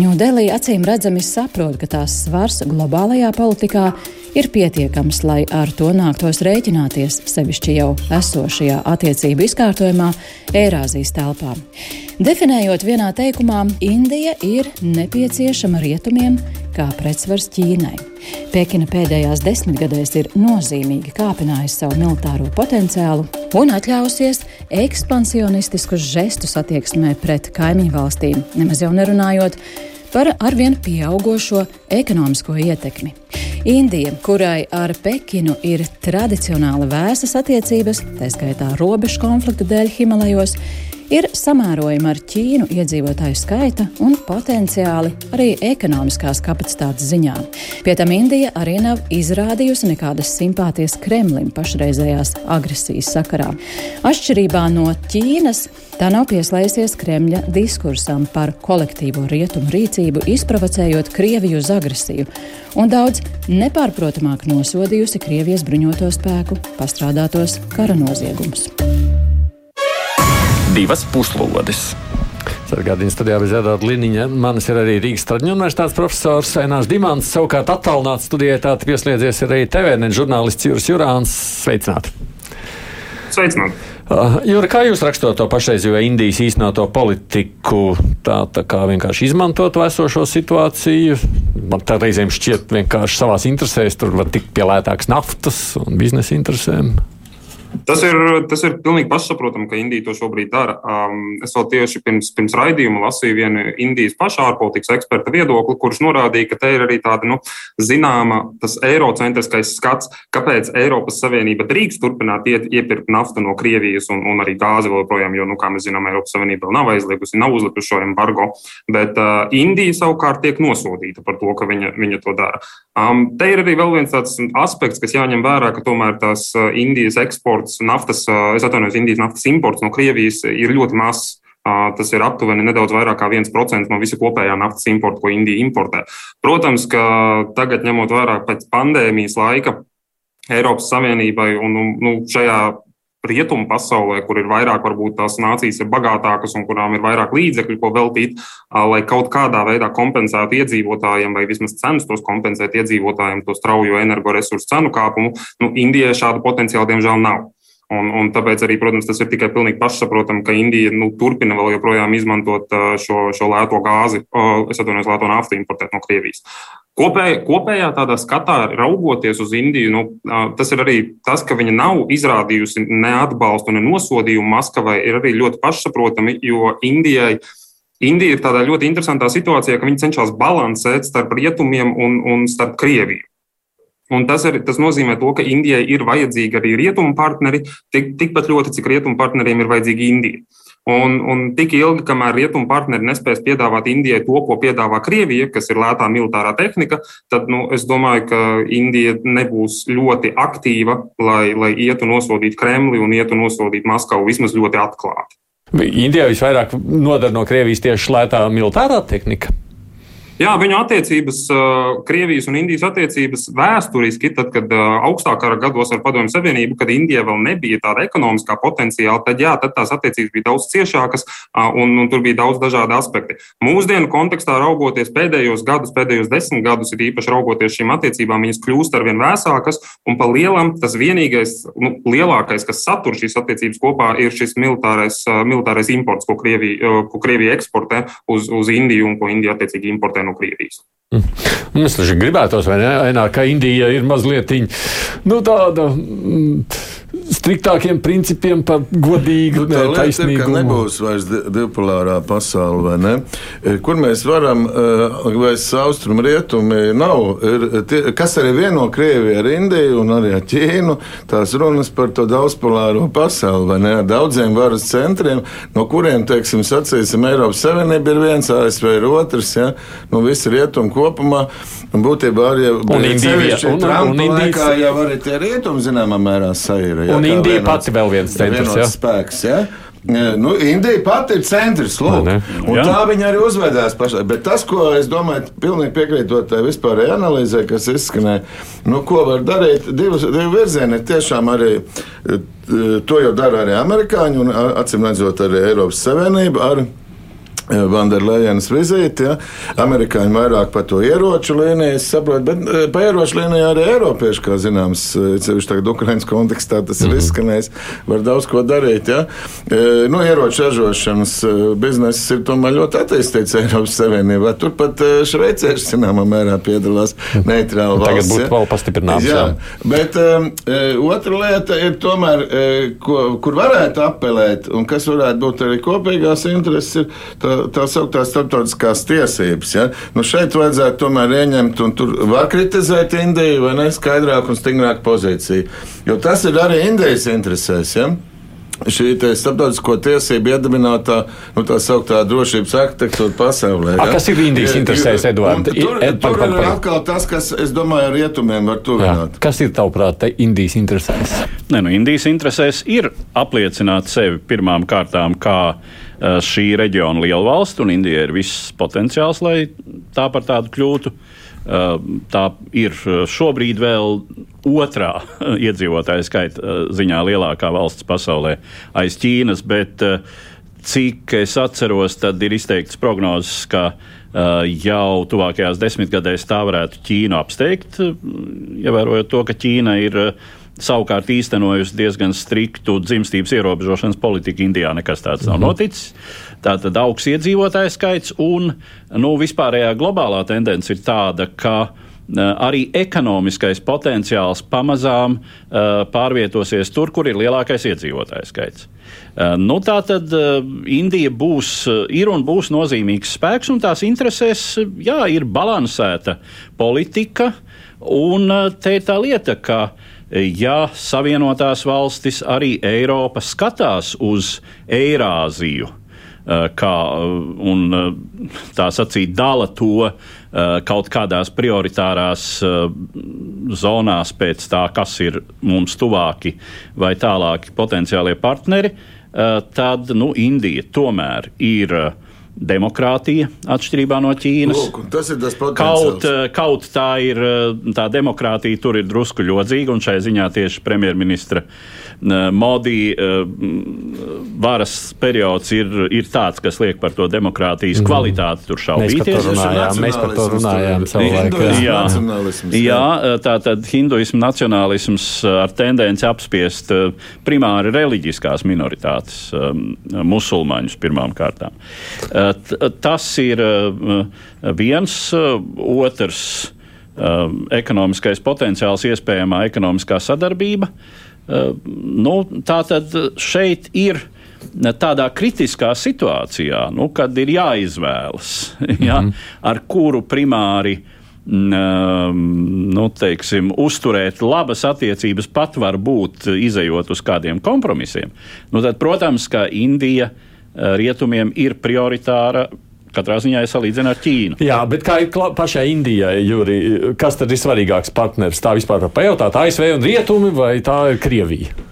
Ņūdelī acīm redzami saprot, ka tās svars globālajā politikā ir pietiekams, lai ar to nāktos rēķināties, sevišķi jau esošajā attiecību izkārtojumā Eirāzijas telpā. Definējot vienā teikumā, Indija ir nepieciešama rietumiem kā pretsvars Ķīnai. Pekina pēdējās desmitgadēs ir nozīmīgi kāpinājusi savu militāro potenciālu un atļausies ekspansionistiskus žestus attieksmē pret kaimiņu valstīm, nemaz jau nerunājot par arvien pieaugušo ekonomisko ietekmi. Indija, kurai ar Pekinu ir tradicionāli vēsas attiecības, tā skaitā robežu konflikta dēļ Himalajos, ir samērojama ar Ķīnu iedzīvotāju skaita un potenciāli arī ekonomiskās kapacitātes ziņā. Pie tam Indija arī nav izrādījusi nekādas simpātijas Kremlim pašreizējās agresijas sakarā. Atšķirībā no Ķīnas, tā nav pieslēdzies Kremļa diskursam par kolektīvo rietumu rīcību, izprovocējot Krieviju uz agresiju, un daudz nepārprotamāk nosodījusi Krievijas bruņoto spēku pastrādātos kara noziegumus divas puslodes. Sargādījums studijā bez Edvarda Liniņa. Manis ir arī Rīgas Traģiņu universitātes profesors Ainārs Dimants. Savukārt attālināts studijai tātad pieslēdzies arī TVN žurnālists Jūras Jurāns. Sveicināti! Sveicināti! Uh, Jūra, kā jūs rakstot to pašreizējo Indijas īstenoto politiku, tā, tā kā vienkārši izmantot esošo situāciju? Man tā reizēm šķiet vienkārši savās interesēs, tur var tikt pielētāks naftas un biznesa interesēm. Tas ir, tas ir pilnīgi pašsaprotami, ka Indija to šobrīd dara. Um, es vēl tieši pirms, pirms raidījuma lasīju vienu Indijas pašā ārpolitikas eksperta viedokli, kurš norādīja, ka te ir arī tāda nu, zināma eirocentriskais skats, kāpēc Eiropas Savienība drīkst turpināt iet, iepirkt naftu no Krievijas un, un arī gāzi joprojām, jo, nu, kā mēs zinām, Eiropas Savienība vēl nav aizliegusi, nav uzlikusi šo embargo. Bet uh, Indija savukārt tiek nosodīta par to, ka viņa, viņa to dara. Um, te ir arī vēl viens tāds aspekts, kas jāņem vērā, ka tomēr tās Indijas eksporta imports, naftas, es atvainojos, Indijas naftas imports no Krievijas ir ļoti mazs. Tas ir aptuveni nedaudz vairāk kā 1% no visa kopējā naftas importa, ko Indija importē. Protams, ka tagad, ņemot vērā pēc pandēmijas laika, Eiropas Savienībai un nu, šajā rietumu pasaulē, kur ir vairāk, varbūt tās nācijas ir bagātākas un kurām ir vairāk līdzekļu, ko veltīt, lai kaut kādā veidā kompensētu iedzīvotājiem, vai vismaz censtos kompensēt iedzīvotājiem to straujo energoresursu cenu kāpumu, nu, Indijai šādu potenciālu diemžēl nav. Un, un tāpēc arī, protams, tas ir tikai pilnīgi pašsaprotami, ka Indija nu, turpina vēl joprojām izmantot šo, šo lēto gāzi, es atvainojos, lēto naftu importēt no Krievijas. Kopēj, kopējā tādā skatā, raugoties uz Indiju, nu, tas ir arī tas, ka viņa nav izrādījusi ne atbalstu, ne nosodījumu Maskavai, ir arī ļoti pašsaprotami, jo Indijai. Indija ir tādā ļoti interesantā situācijā, ka viņi cenšas balansēt starp rietumiem un, un starp Krieviju. Un tas, ir, tas nozīmē, to, ka Indijai ir vajadzīgi arī rietumu partneri, tik, tikpat ļoti, cik rietumu partneriem ir vajadzīga Indija. Un, un tik ilgi, kamēr rietumu partneri nespēs piedāvāt Indijai to, ko piedāvā Krievija, kas ir lētā militārā tehnika, tad nu, es domāju, ka Indija nebūs ļoti aktīva, lai, lai ietu nosodīt Kremli un ietu nosodīt Maskavu vismaz ļoti atklāti. Indijā visvairāk nodara no Krievijas tieši lētā militārā tehnika. Jā, viņu attiecības, Krievijas un Indijas attiecības vēsturiski, tad, kad augstākā gados ar Padomju Savienību, kad Indija vēl nebija tāda ekonomiskā potenciāla, tad, jā, tad tās attiecības bija daudz ciešākas un, un tur bija daudz dažādi aspekti. Mūsdienu kontekstā raugoties pēdējos gadus, pēdējos desmit gadus, ir īpaši raugoties šīm attiecībām, viņas kļūst ar vien vēsākas un pa lielam tas vienīgais, nu, lielākais, kas satur šīs attiecības kopā, ir šis militārais, militārais imports, ko Krievija, ko Krievija eksportē uz, uz Indiju un ko Indija attiecīgi importē no Krievijas. Mm. Es taču gribētos, vai ne, Ainā, ka Indija ir mazliet nu, tāda. Mm, striktākiem principiem par godīgu nu, taisnīgumu. Nebūs vairs divpolārā pasaule, vai ne? E, kur mēs varam, e, vairs austrumu rietumi nav, ir, tie, kas arī vieno Krieviju ar Indiju un arī ar Ķīnu, tās runas par to daudzpolāro pasauli, vai ne? Ar daudziem varas centriem, no kuriem, teiksim, sacīsim, Eiropas Savienība ir viens, ASV ir otrs, ja? Nu, visi rietumi kopumā. Būtībā arī un Indija, un, un, un Indijas... laikā jau arī tie rietumi zināmā mērā saira. Jā, un Indija vienots, pati vēl viens centrs. Jā. Spēks, jā. Nu, Indija pati ir centrs, lūk, un Jā. tā viņa arī uzvedās pašai. Bet tas, ko es domāju, pilnīgi piekrītot tai vispārējai analīzē, kas izskanēja, nu, ko var darīt, divas, divi virzieni ir tiešām arī. To jau dara arī amerikāņi, un acīm redzot, arī Eiropas Savienība ar Vanderlejenas vizīti. Ja. Amerikāņi vairāk par to ieroču līniju, es saprotu, bet eh, par ieroču līniju arī Eiropieši, kā zināms, eh, ceļš tagad Ukraiņas kontekstā tas ir mhm. izskanējis, var daudz ko darīt. Ja. Eh, nu, ieroču ražošanas bizness ir tomēr ļoti attīstīts Eiropas Savienībā. Turpat šveicieši zināmā mērā piedalās neitrāli valsts. Tagad būtu ja. vēl pastiprināts. Jā, jā. bet um, otra lieta ir tomēr, ko, kur varētu apelēt un kas varētu būt arī kopīgās intereses. Ir, tā, tā sauktās starptautiskās tiesības. Ja? Nu šeit vajadzētu tomēr ieņemt, un tur var kritizēt Indiju vai ne skaidrāku un stingrāku pozīciju. Jo tas ir arī Indijas interesēs. Ja? šī starptautisko tiesību iedibinātā, nu, tā sauktā drošības arhitektūra pasaulē. Ja? A, kas ir Indijas interesēs, Eduards? Tur, ed, tur par, par, par. ir atkal tas, kas, es domāju, ar rietumiem var tuvināt. Jā. Kas ir tavuprāt Indijas interesēs? Nē, nu, Indijas interesēs ir apliecināt sevi pirmām kārtām kā šī reģiona liela valsts, un Indija ir viss potenciāls, lai tā par tādu kļūtu. Eh, tā ir šobrīd vēl otrā iedzīvotāju skaita ziņā lielākā valsts pasaulē aiz Ķīnas, bet cik es atceros, tad ir izteikts prognozes, ka jau tuvākajās desmitgadēs tā varētu Ķīnu apsteigt, ievērojot to, ka Ķīna ir savukārt īstenojusi diezgan striktu dzimstības ierobežošanas politiku Indijā. Nekas tāds nav mhm. noticis. Tātad augsts iedzīvotāju skaits un nu, vispārējā globālā tendence ir tāda, ka arī ekonomiskais potenciāls pamazām uh, pārvietosies tur, kur ir lielākais iedzīvotāju skaits. Uh, nu, tā tad uh, Indija būs, ir un būs nozīmīgs spēks, un tās interesēs jā, ir balansēta politika. Un te ir tā lieta, ka uh, ja Savienotās valstis, arī Eiropa skatās uz Eirāziju. Kā, un tā sacīt, dala to kaut kādās prioritārās zonās pēc tā, kas ir mums tuvāki vai tālāki potenciālie partneri, tad nu, Indija tomēr ir demokrātija, atšķirībā no Ķīnas. Lūk, tas ir tas pats. Kaut, eh, kaut tā ir eh, tā demokrātija, tur ir drusku ļodzīga, un šai ziņā tieši premjerministra eh, Modi varas periods ir, ir tāds, kas liek par to demokrātijas mm. kvalitāti tur šaubīties. Mēs par to runājām. Jā, jā, tā tad hinduismu nacionālisms ar tendenci apspiest primāri reliģiskās minoritātes, musulmaņus pirmām kārtām. Tas ir viens, otrs ekonomiskais potenciāls, iespējamā ekonomiskā sadarbība. Nu, tā tad šeit ir tādā kritiskā situācijā, nu, kad ir jāizvēlas, ja, mm -hmm. ar kuru primāri nu, teiksim, uzturēt labas attiecības pat var būt izējot uz kādiem kompromisiem. Nu, tad, protams, ka Indija uh, rietumiem ir prioritāra katrā ziņā ir salīdzināma ar Ķīnu. Jā, bet kā ir pašai Indijai, Juri, kas tad ir svarīgāks partners? Tā vispār var pajautāt, ASV un Rietumi vai tā ir Krievija?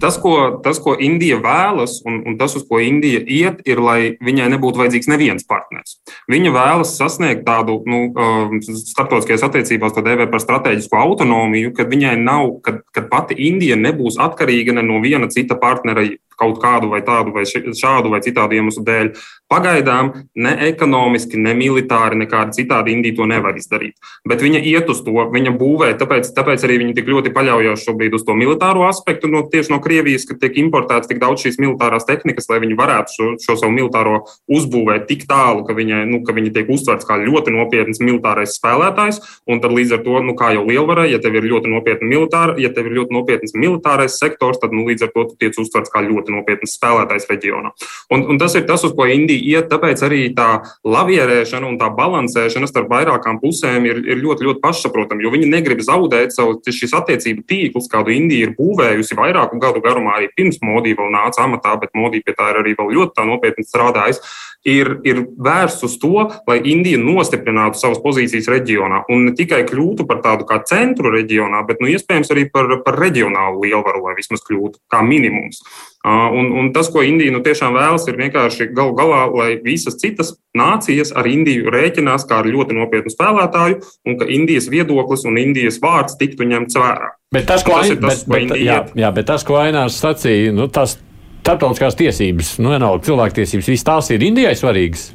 Tas ko, tas, ko Indija vēlas, un, un tas, uz ko Indija iet, ir, lai viņai nebūtu vajadzīgs neviens partners. Viņa vēlas sasniegt tādu nu, um, starptautiskajās attiecībās, ko dēvē par strateģisku autonomiju, kad viņai nav, kad, kad pati Indija nebūs atkarīga ne no viena cita partnera kaut kādu vai tādu vai šādu vai citādu iemeslu dēļ. Pagaidām ne ekonomiski, ne militāri, nekādi citādi Indija to nevar izdarīt. Bet viņa iet uz to, viņa būvē, tāpēc, tāpēc arī viņa tik ļoti paļaujas šobrīd uz to militāro aspektu no, tieši no Krievijas, ka tiek importēts tik daudz šīs militārās tehnikas, lai viņi varētu šo, šo savu militāro uzbūvēt tik tālu, ka viņa, nu, ka viņa tiek uztverts kā ļoti nopietns militārais spēlētājs. Un tad līdz ar to, nu, kā jau lielvarai, ja tev ir ļoti nopietna militāra, ja tev ir ļoti nopietns militārais sektors, tad nu, līdz ar to tu tiec uztverts kā ļoti nopietns spēlētājs reģionā. Un, un tas ir tas, uz ko Indija iet, tāpēc arī tā lavierēšana un tā balansēšana starp vairākām pusēm ir, ir ļoti, ļoti pašsaprotama, jo viņi negrib zaudēt savu attiecību tīklus, kādu Indija ir būvējusi vairāku gadu garumā arī pirms Modī vēl nāca amatā, bet Modī pie tā ir arī vēl ļoti nopietni strādājis, ir, ir vērsts uz to, lai Indija nostiprinātu savas pozīcijas reģionā un ne tikai kļūtu par tādu kā centru reģionā, bet nu, iespējams arī par, par reģionālu lielvaru, lai vismaz kļūtu kā minimums. Un, un tas, ko Indija nu, tiešām vēlas, ir vienkārši galu galā, lai visas citas nācijas ar Indiju rēķinās kā ar ļoti nopietnu spēlētāju, un ka Indijas viedoklis un Indijas vārds tiktu ņemts vērā. Bet tas, ko, tas, tas, bet, bet, jā, jā, bet tas, ko Ainārs sacīja, nu, tas starptautiskās tiesības, nu, vienalga cilvēktiesības, visas tās ir Indijai svarīgas.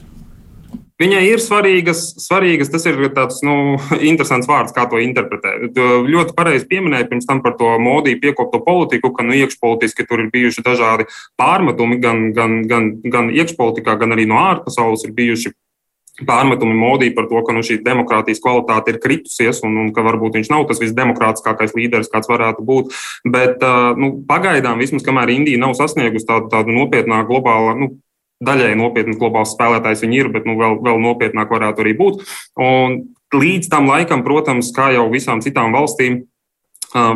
Viņai ir svarīgas, svarīgas, tas ir tāds nu, interesants vārds, kā to interpretēt. Ļoti pareizi pieminēja pirms tam par to modiju piekopto politiku, ka nu, iekšpolitiski tur ir bijuši dažādi pārmetumi, gan, gan, gan, gan iekšpolitikā, gan arī no ārpasaules ir bijuši pārmetumi modī par to, ka nu, šī demokrātijas kvalitāte ir kritusies un, un ka varbūt viņš nav tas visdemokrātiskākais līderis, kāds varētu būt. Bet nu, pagaidām, vismaz kamēr Indija nav sasniegusi tādu, tādu nopietnāku globālu. Nu, Daļai nopietnas globāls spēlētājs viņi ir, bet nu, vēl, vēl nopietnāk varētu arī būt. Un līdz tam laikam, protams, kā jau visām citām valstīm,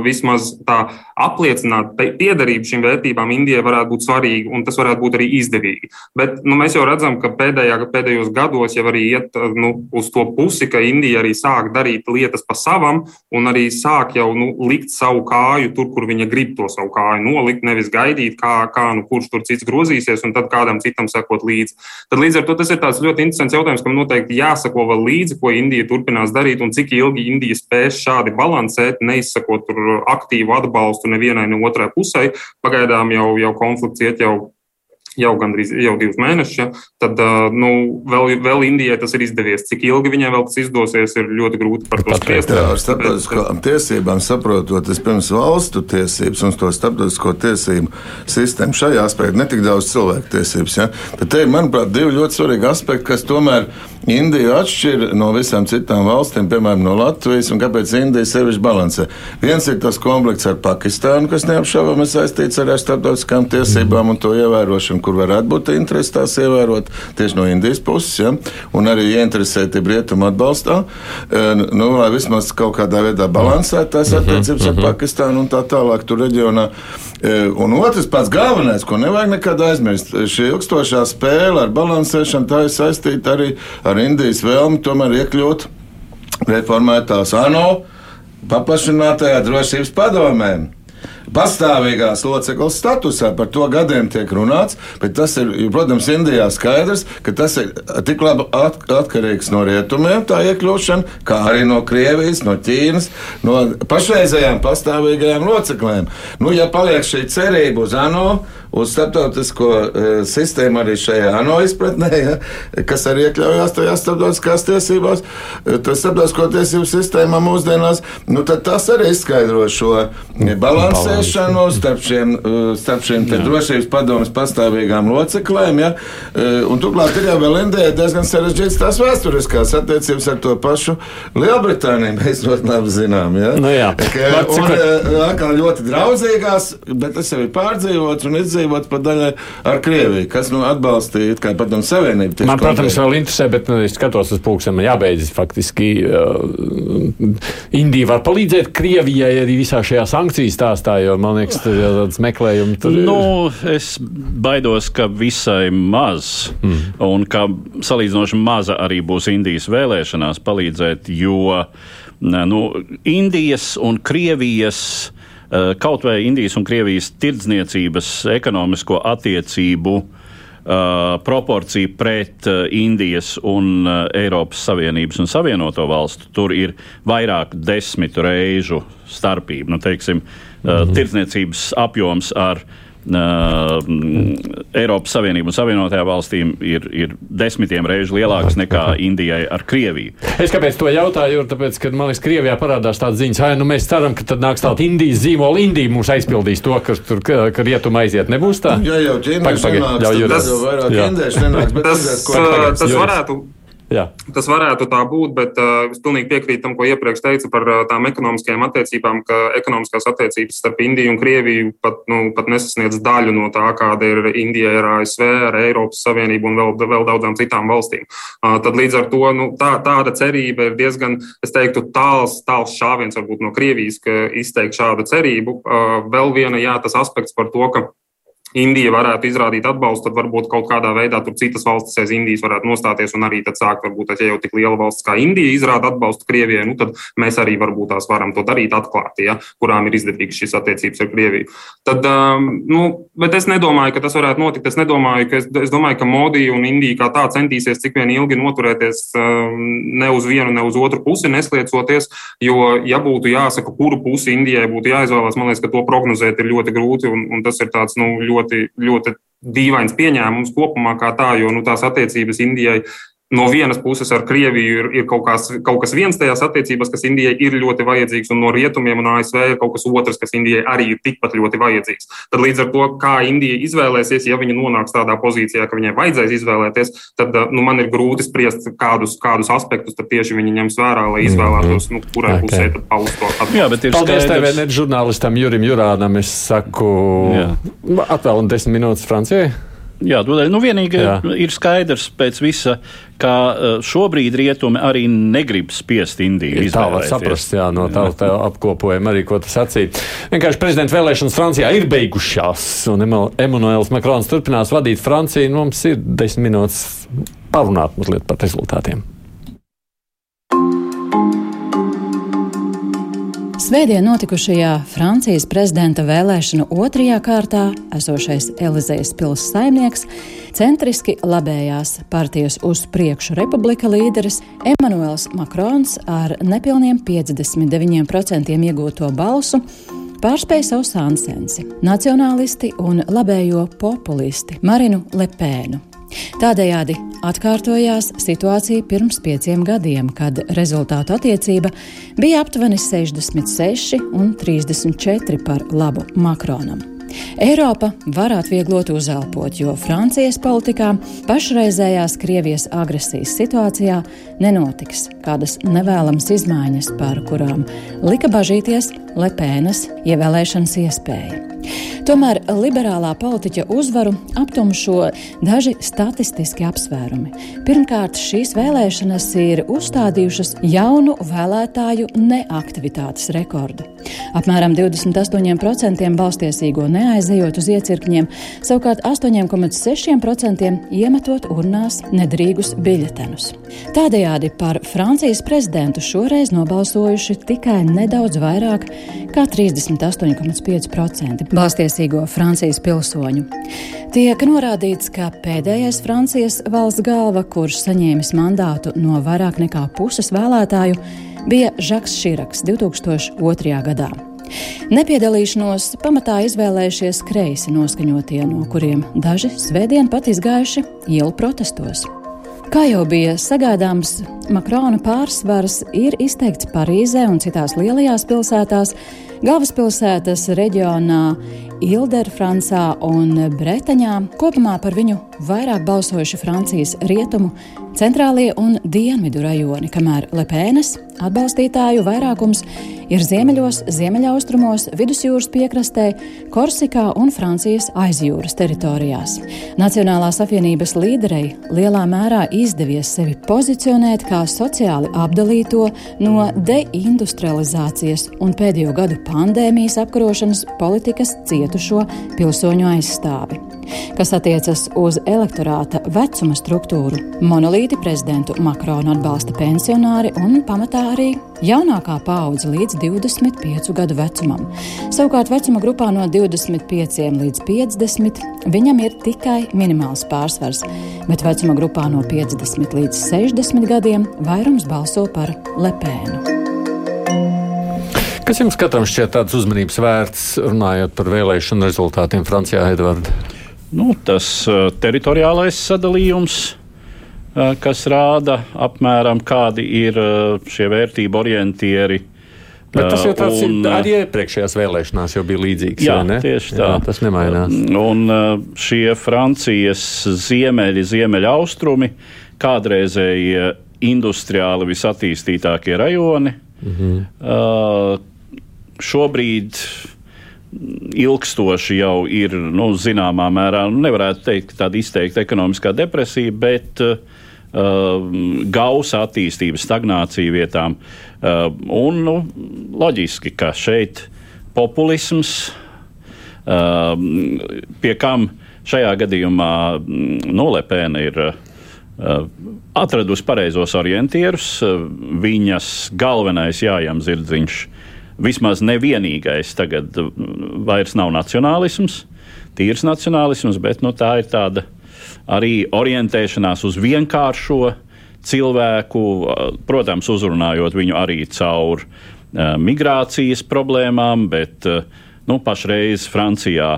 vismaz tā apliecināt piederību šīm vērtībām Indijai varētu būt svarīgi, un tas varētu būt arī izdevīgi. Bet nu, mēs jau redzam, ka pēdējā, pēdējos gados jau arī iet nu, uz to pusi, ka Indija arī sāk darīt lietas pa savam, un arī sāk jau nu, likt savu kāju tur, kur viņa grib to savu kāju nolikt, nevis gaidīt, kā, kā nu, kurš tur cits grozīsies, un tad kādam citam sekot līdzi. Tad līdz ar to tas ir tāds ļoti interesants jautājums, kam noteikti jāsako vēl līdzi, ko Indija turpinās darīt, un cik ilgi Indija spēs šādi balansēt, neizsakot tur aktīvu atbalstu nevienai, ne otrai pusē. Pagaidām jau, jau konflikts iet jau jau gandrīz jau divus mēnešus, ja, tad nu, vēl, vēl Indijai tas ir izdevies. Cik ilgi viņai vēl tas izdosies, ir ļoti grūti par to spriest. Ar starptautiskām tiesībām saprotot, vispirms valstu tiesības un to starptautisko tiesību sistēmu šajā aspektā, ne tik daudz cilvēku tiesības. Ja, tad te ir, manuprāt, divi ļoti svarīgi aspekti, kas tomēr Indiju atšķir no visām citām valstīm, piemēram, no Latvijas, un kāpēc Indija sevišķi balansē. Viens ir tas konflikts ar Pakistānu, kas neapšaubāmi saistīts ar starptautiskām tiesībām un to ievērošanu kur varētu būt interesi tās ievērot tieši no Indijas puses, ja? un arī ieinteresēti rietumu atbalstā, e, nu, lai vismaz kaut kādā veidā balansētu tās mhm, attiecības ar mhm. Pakistānu un tā tālāk tur reģionā. E, un otrs pats galvenais, ko nevajag nekad aizmirst, šī ilgstošā spēle ar balansēšanu, tā ir saistīta arī ar Indijas vēlmi tomēr iekļūt reformētās ANO paplašinātajā drošības padomēm pastāvīgās locekles statusā. Par to gadiem tiek runāts, bet tas ir, protams, Indijā skaidrs, ka tas ir tik labi at atkarīgs no rietumiem, tā iekļūšana, kā arī no Krievijas, no Ķīnas, no pašreizējām pastāvīgajām loceklēm. Nu, ja paliek šī cerība uz ANO, uz starptautisko e, sistēmu arī šajā ANO izpratnē, ja, kas arī iekļaujās tajās starptautiskās tiesībās, e, tas starptautisko tiesību sistēmā mūsdienās, nu, tad tas arī izskaidro šo balansēšanu starp šiem, e, starp šiem drošības padomus pastāvīgām loceklēm. Ja, un turklāt ir jau vēl Indijai diezgan sarežģīts tās vēsturiskās attiecības ar to pašu Lielbritāniju. Mēs ļoti labi zinām. Ja? Nu, jā, ka, un, atkal ļoti draudzīgās, bet tas jau ir pārdzīvots un izdzīvots sadzīvot pa daļai ar Krieviju, kas nu, atbalstīja kā padomu savienību. Man, protams, vēl interesē, bet nu, es skatos uz pulksiem, man jābeidz faktiski. Uh, Indija var palīdzēt Krievijai arī visā šajā sankciju stāstā, jo man liekas, tas meklējums tur ir. Nu, es baidos, ka visai maz, mm. un ka salīdzinoši maza arī būs Indijas vēlēšanās palīdzēt, jo nu, Indijas un Krievijas Eh, kaut vai Indijas un Krievijas tirdzniecības ekonomisko attiecību Uh, proporcija pret uh, Indijas un Eiropas Savienības un Savienoto valstu. Tur ir vairāk desmitu reižu starpība. Nu, teiksim, mm -hmm. Tirdzniecības apjoms ar Uh, Eiropas Savienība un Savienotajām valstīm ir, ir desmitiem reižu lielākas nekā Indijai ar Krieviju. Es kāpēc to jautāju? Tāpēc, kad man liekas, Krievijā parādās tādas ziņas, ka nu, mēs ceram, ka tad nāks tāda Indijas zīmola, Indija mums aizpildīs to, kas tur, ka, rietuma aiziet. Nebūs tā? Jā, jau ķīnieši nenāks, tas, vairāk indieši nenāks, bet tas, tas, tas varētu. Jā. Tas varētu tā būt, bet uh, es pilnīgi piekrītu tam, ko iepriekš teicu par uh, tām ekonomiskajām attiecībām, ka ekonomiskās attiecības starp Indiju un Krieviju pat, nu, pat nesasniedz daļu no tā, kāda ir Indija ar ASV, ar Eiropas Savienību un vēl, vēl daudzām citām valstīm. Uh, tad līdz ar to nu, tā, tāda cerība ir diezgan, es teiktu, tāls, tāls šāviens varbūt no Krievijas, ka izteikt šādu cerību. Uh, vēl viena, jā, tas aspekts par to, ka Indija varētu izrādīt atbalstu, tad varbūt kaut kādā veidā tur citas valstis aiz Indijas varētu nostāties un arī tad sākt, varbūt, ja jau tik liela valsts kā Indija izrāda atbalstu Krievijai, nu tad mēs arī varbūt tās varam to darīt atklāti, ja, kurām ir izdevīgas šīs attiecības ar Krieviju. Tad, um, nu, bet es nedomāju, ka tas varētu notikt. Es nedomāju, ka es, es domāju, ka Modi un Indija kā tā centīsies cik vien ilgi noturēties um, ne uz vienu, ne uz otru pusi, nesliecoties, jo, ja būtu jāsaka, kuru pusi Indijai būtu jāizvēlās, man liekas, ka to prognozēt ir ļoti grūti un, un tas ir tāds, nu, ļoti ļoti, ļoti dīvains pieņēmums kopumā kā tā, jo nu, tās attiecības Indijai no vienas puses ar Krieviju ir, ir kaut, kas, kaut kas viens tajās attiecībās, kas Indijai ir ļoti vajadzīgs, un no rietumiem un ASV ir kaut kas otrs, kas Indijai arī ir tikpat ļoti vajadzīgs. Tad līdz ar to, kā Indija izvēlēsies, ja viņa nonāks tādā pozīcijā, ka viņai vajadzēs izvēlēties, tad nu, man ir grūti spriest, kādus, kādus aspektus tieši viņi ņems vērā, lai izvēlētos, nu, kurai okay. pusē tad paust to atbalstu. Jā, bet ir Paldies skaidrs... TVNet žurnālistam Jurim Jurānam. Es saku, atvēlu desmit minūtes Francijai. Jā, tādēļ nu, vienīgi Jā. ir skaidrs pēc visa, ka e, šobrīd rietumi arī negrib spiest Indiju. Tā var saprast, jā, no tā, tā apkopojuma arī, ko tas sacīja. Vienkārši prezidenta vēlēšanas Francijā ir beigušās, un Emanuēls Makrons turpinās vadīt Franciju. Mums ir desmit minūtes parunāt mazliet par rezultātiem. Svētdien notikušajā Francijas prezidenta vēlēšanu otrajā kārtā esošais Elizejas pilsētas saimnieks, centriski labējās partijas uz priekšu republika līderis Emmanuels Makrons ar nepilniem 59% iegūto balsu pārspēja savu sansensi - nacionālisti un labējo populisti Marinu Lepēnu. Tādējādi atkārtojās situācija pirms pieciem gadiem, kad rezultātu attiecība bija aptuveni 66 un 34 par labu Makronam. Eiropa var atvieglot uzelpot, jo Francijas politikā pašreizējās Krievijas agresijas situācijā nenotiks kādas nevēlamas izmaiņas, par kurām lika bažīties Lepēnas ievēlēšanas iespēja. Tomēr liberālā politiķa uzvaru aptumšo daži statistiski apsvērumi. Pirmkārt, šīs vēlēšanas ir uzstādījušas jaunu vēlētāju neaktivitātes rekordu. Apmēram 28% balstiesīgo neaizejot uz iecirkņiem, savukārt 8,6% iemetot urnās nedrīgus biļetenus. Tādējādi par Francijas prezidentu šoreiz nobalsojuši tikai nedaudz vairāk kā 38,5% balstiesīgo Francijas pilsoņu. Tiek norādīts, ka pēdējais Francijas valsts galva, kurš saņēmis mandātu no vairāk nekā puses vēlētāju, bija Žaks Širaks 2002. gadā. Nepiedalīšanos pamatā izvēlējušies kreisi noskaņotie, no kuriem daži svētdien pat izgājuši ielu protestos. Kā jau bija sagaidāms, Makrona pārsvars ir izteikts Parīzē un citās lielajās pilsētās, galvaspilsētas reģionā Ilderfrancā un Bretaņā. Kopumā par viņu vairāk balsojuši Francijas rietumu, centrālie un dienvidu rajoni, kamēr Lepēnas atbalstītāju vairākums ir ziemeļos, ziemeļaustrumos, vidusjūras piekrastē, Korsikā un Francijas aizjūras teritorijās. Nacionālās apvienības līderei lielā mērā izdevies sevi pozicionēt kā sociāli apdalīto no deindustrializācijas un pēdējo gadu pandēmijas apkarošanas politikas cietušo pilsoņu aizstāvi. Kas attiecas uz elektorāta vecuma struktūru, monolīti prezidentu Makronu atbalsta pensionāri un pamatā arī jaunākā paudze līdz 25 gadu vecumam. Savukārt vecuma grupā no 25 līdz 50 viņam ir tikai minimāls pārsvars, bet vecuma grupā no 50 līdz 60 gadiem vairums balso par Lepēnu. Kas jums katram šķiet tāds uzmanības vērts, runājot par vēlēšanu rezultātiem Francijā, Edvards? Nu, tas uh, teritoriālais sadalījums, uh, kas rāda apmēram kādi ir uh, šie vērtību orientieri. Bet tas jau tāds un, ir arī iepriekšējās vēlēšanās, jau bija līdzīgs. Jā, tieši tā. Jā, tas nemainās. Un šie Francijas ziemeļi, ziemeļa austrumi, kādreizēji industriāli visattīstītākie rajoni. Mhm. Uh, šobrīd ilgstoši jau ir nu, zināmā mērā, nu, nevarētu teikt, tāda izteikta ekonomiskā depresija, bet uh, gausa attīstība, stagnācija vietām. Uh, un nu, loģiski, ka šeit populisms, uh, pie kam šajā gadījumā Nolepēna ir uh, atradusi pareizos orientierus, uh, viņas galvenais jājām zirdziņš vismaz nevienīgais tagad vairs nav nacionālisms, tīrs nacionālisms, bet nu, tā ir tāda arī orientēšanās uz vienkāršo cilvēku, protams, uzrunājot viņu arī caur uh, migrācijas problēmām, bet uh, nu, pašreiz Francijā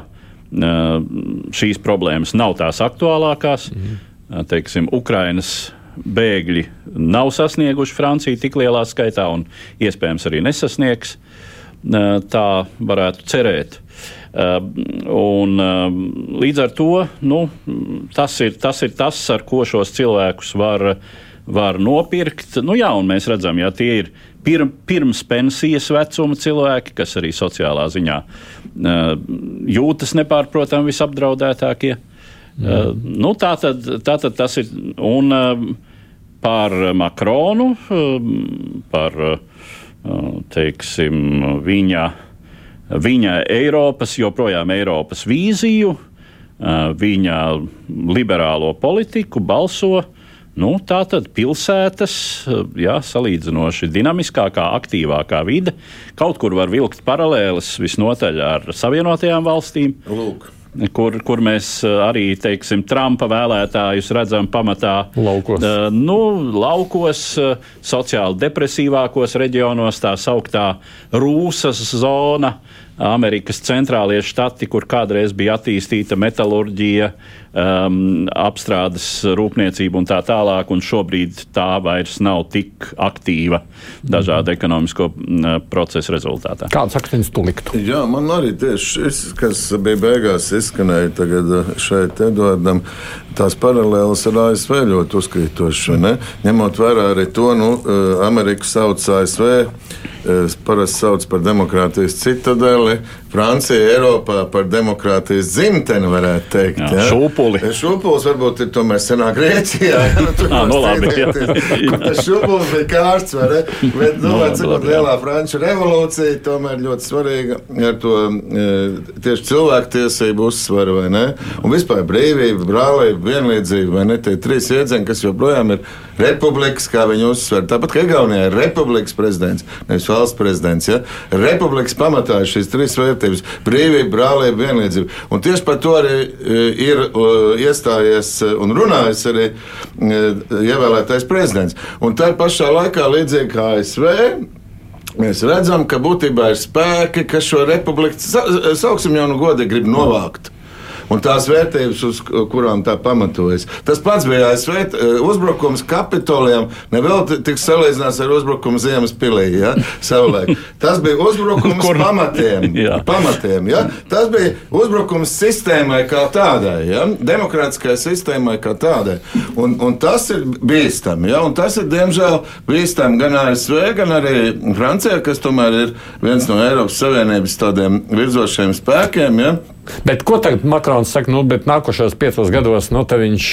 šīs problēmas nav tās aktuālākās. Mm. Teiksim, Ukrainas bēgļi nav sasnieguši Franciju tik lielā skaitā un iespējams arī nesasniegs. Tā varētu cerēt. Un, līdz ar to nu, tas, ir, tas ir tas, ar ko šos cilvēkus var, var nopirkt. Nu, jā, mēs redzam, ka tie ir pir, pirms pensijas vecuma cilvēki, kas arī sociālā ziņā jūtas nepārprotami visapdraudētākie. Mm. Nu, tā, tad, tā tad tas ir. Un, par Makronu, par teiksim, viņa, viņa Eiropas, joprojām Eiropas vīziju, viņa liberālo politiku balso. Nu, tā tad pilsētas, jā, salīdzinoši dinamiskākā, aktīvākā vide. Kaut kur var vilkt paralēles visnotaļ ar Savienotajām valstīm. Lūk kur, kur mēs eh, arī teiksim, Trumpa vēlētājus redzam pamatā laukos, uh, nu, laukos uh, sociāli depresīvākos reģionos, tā sauktā Rūsas zona. Amerikas centrālie štati, kur kādreiz bija attīstīta metālurģija, um, apstrādes rūpniecība un tā tālāk, un šobrīd tā vairs nav tik aktīva dažādu ekonomisko uh, procesu rezultātā. Kāds akcents tu liktu? Jā, man arī tieši šis, kas bija beigās izskanēja tagad uh, šeit Eduardam, tās paralēlas ar ASV ļoti uzkrītoši, ņemot vērā arī to, nu, uh, Ameriku sauc ASV parasti sauc par demokrātijas citadeli. ale Francija Eiropā par demokrātijas dzimteni varētu teikt. Jā, ja? Šūpuli. Šūpulis varbūt ir tomēr senā Grieķijā. Ja? Nu, tur ah, no labi, šūpulis bija kārsts, vai ne? Bet, nu, no, cikot lielā Franču revolūcija, tomēr ļoti svarīga ar to tieši cilvēktiesību uzsvaru, vai ne? Un vispār brīvība, brālība, vienlīdzība, vai ne? Tie trīs iedzieni, kas joprojām ir republikas, kā viņi uzsver. Tāpat kā Igaunijā ir republikas prezidents, nevis valsts prezidents. Ja? Republikas pamatā ir šīs trīs vērtības - brīvība, brālība, vienlīdzība. Un tieši par to arī e, ir iestājies un runājis arī e, ievēlētais prezidents. Un tā pašā laikā, līdzīgi kā ASV, Mēs redzam, ka būtībā ir spēki, kas šo republiku, sauksim jau nu godīgi, grib novākt un tās vērtības, uz kurām tā pamatojas. Tas pats bija ASV eh, uzbrukums Kapitolijam, nevēl tiks salīdzināts ar uzbrukumu Ziemas pilī. Ja? Savulaik. Tas bija uzbrukums Kur? pamatiem. pamatiem ja? Tas bija uzbrukums sistēmai kā tādai, ja? demokrātiskai sistēmai kā tādai. Un, un tas ir bīstami. Ja? Un tas ir diemžēl bīstami gan ASV, gan arī Francijā, kas tomēr ir viens no Eiropas Savienības tādiem virzošiem spēkiem. Ja? Bet ko tagad Makrons saka, nu, bet nākošajos piecos gados nu, viņš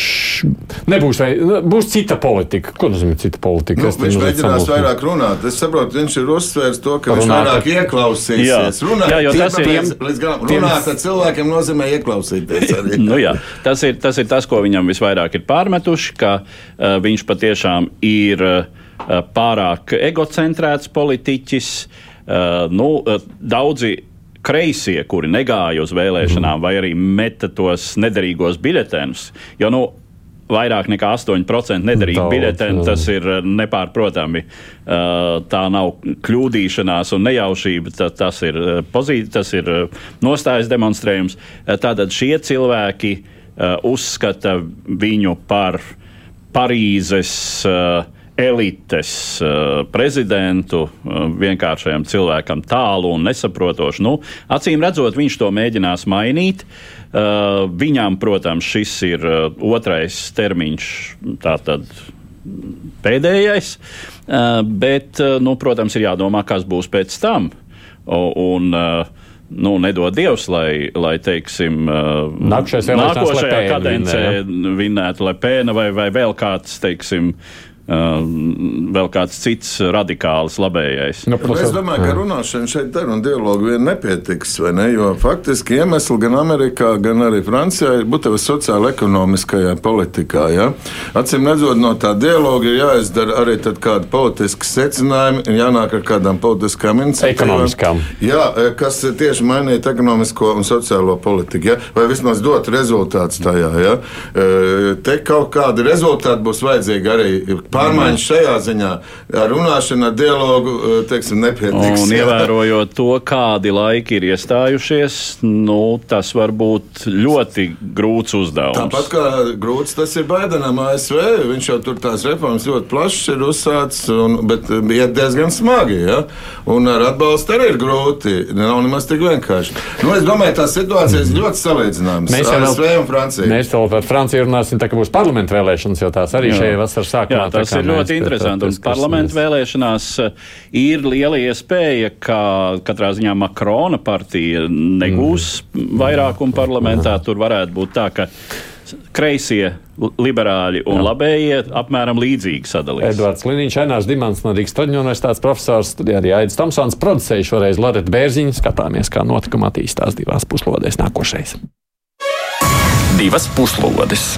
nebūs, vai nu, būs cita politika? Ko nozīmē cita politika? Nu, viņš mēģinās vairāk runāt. Es saprotu, viņš ir uzsvērs to, ka runāt. viņš vairāk ieklausīsies. Jā, runāt, jā jo tas ir tiem, līdz galam. Runāt ar cilvēkiem nozīmē ieklausīties arī. nu, jā, tas, ir, tas ir tas, ko viņam visvairāk ir pārmetuši, ka uh, viņš patiešām ir uh, pārāk egocentrēts politiķis. Uh, nu, uh, daudzi kreisie, kuri negāja uz vēlēšanām, mm. vai arī meta tos nederīgos biļetenus. Jo, nu, vairāk nekā 8% nederīgi biļeteni, tas ir eh, nepārprotami. Eh, tā nav kļūdīšanās un nejaušība, tas ir, eh, pozīt, tas ir nostājas demonstrējums. Tātad šie cilvēki uzskata viņu par Parīzes uh, elites uh, prezidentu uh, vienkāršajam cilvēkam tālu un nesaprotošu. Nu, acīm redzot, viņš to mēģinās mainīt. Uh, viņam, protams, šis ir otrais termiņš, tātad pēdējais, bet, nu, protams, ir jādomā, kas būs pēc tam. Un, nu, nedod Dievs, lai, lai teiksim, nākošajā kadencē vinētu Lepēna vai, vai vēl kāds, teiksim, vēl kāds cits radikāls labējais. Nu, plus, es domāju, ka runāšana šeit ar un dialogu vien nepietiks, vai ne? Jo faktiski iemesli gan Amerikā, gan arī Francijā ir būtībā sociāla-ekonomiskajā politikā. Ja? Acīm redzot, no tā dialoga ir jāizdara arī kādi politiski secinājumi, jānāk ar kādām politiskām iniciatīvām. Jā, kas tieši mainītu ekonomisko un sociālo politiku, ja? vai vismaz dot rezultātus tajā. Ja? Te kaut kādi rezultāti būs vajadzīgi arī pārmaiņas šajā ziņā. Ar runāšanu, ar dialogu, teiksim, nepietiks. Un ievērojot to, kādi laiki ir iestājušies, nu, tas var būt ļoti grūts uzdevums. Tāpat kā grūts tas ir Baidenam ASV, viņš jau tur tās reformas ļoti plašas ir uzsācis, un, bet iet diezgan smagi. Ja? Un ar atbalstu arī ir grūti. Nav nemaz tik vienkārši. Nu, es domāju, tās situācijas ir ļoti salīdzināmas. Mēs ASV vēl, un Francija. Mēs vēl par Franciju runāsim, tā kā būs parlamentu vēlēšanas, jo tās arī šajā vasaras sākumā. Jā, tas ir ļoti interesanti. Un parlamentu vēlēšanās eh, ir liela iespēja, ka katrā ziņā Makrona partija negūs mm. vairākumu parlamentā. Tur varētu būt tā, ka kreisie, liberāļi un Jā. labējie apmēram līdzīgi sadalīti. Edvards Liniņš, Ainās Dimants no Rīgas Traģiņu universitātes profesors, studijā arī Aidis Tomsons, producēja šoreiz Loreta Bērziņa. Skatāmies, kā notikuma attīstās divās puslodēs nākošais. Divas puslodes!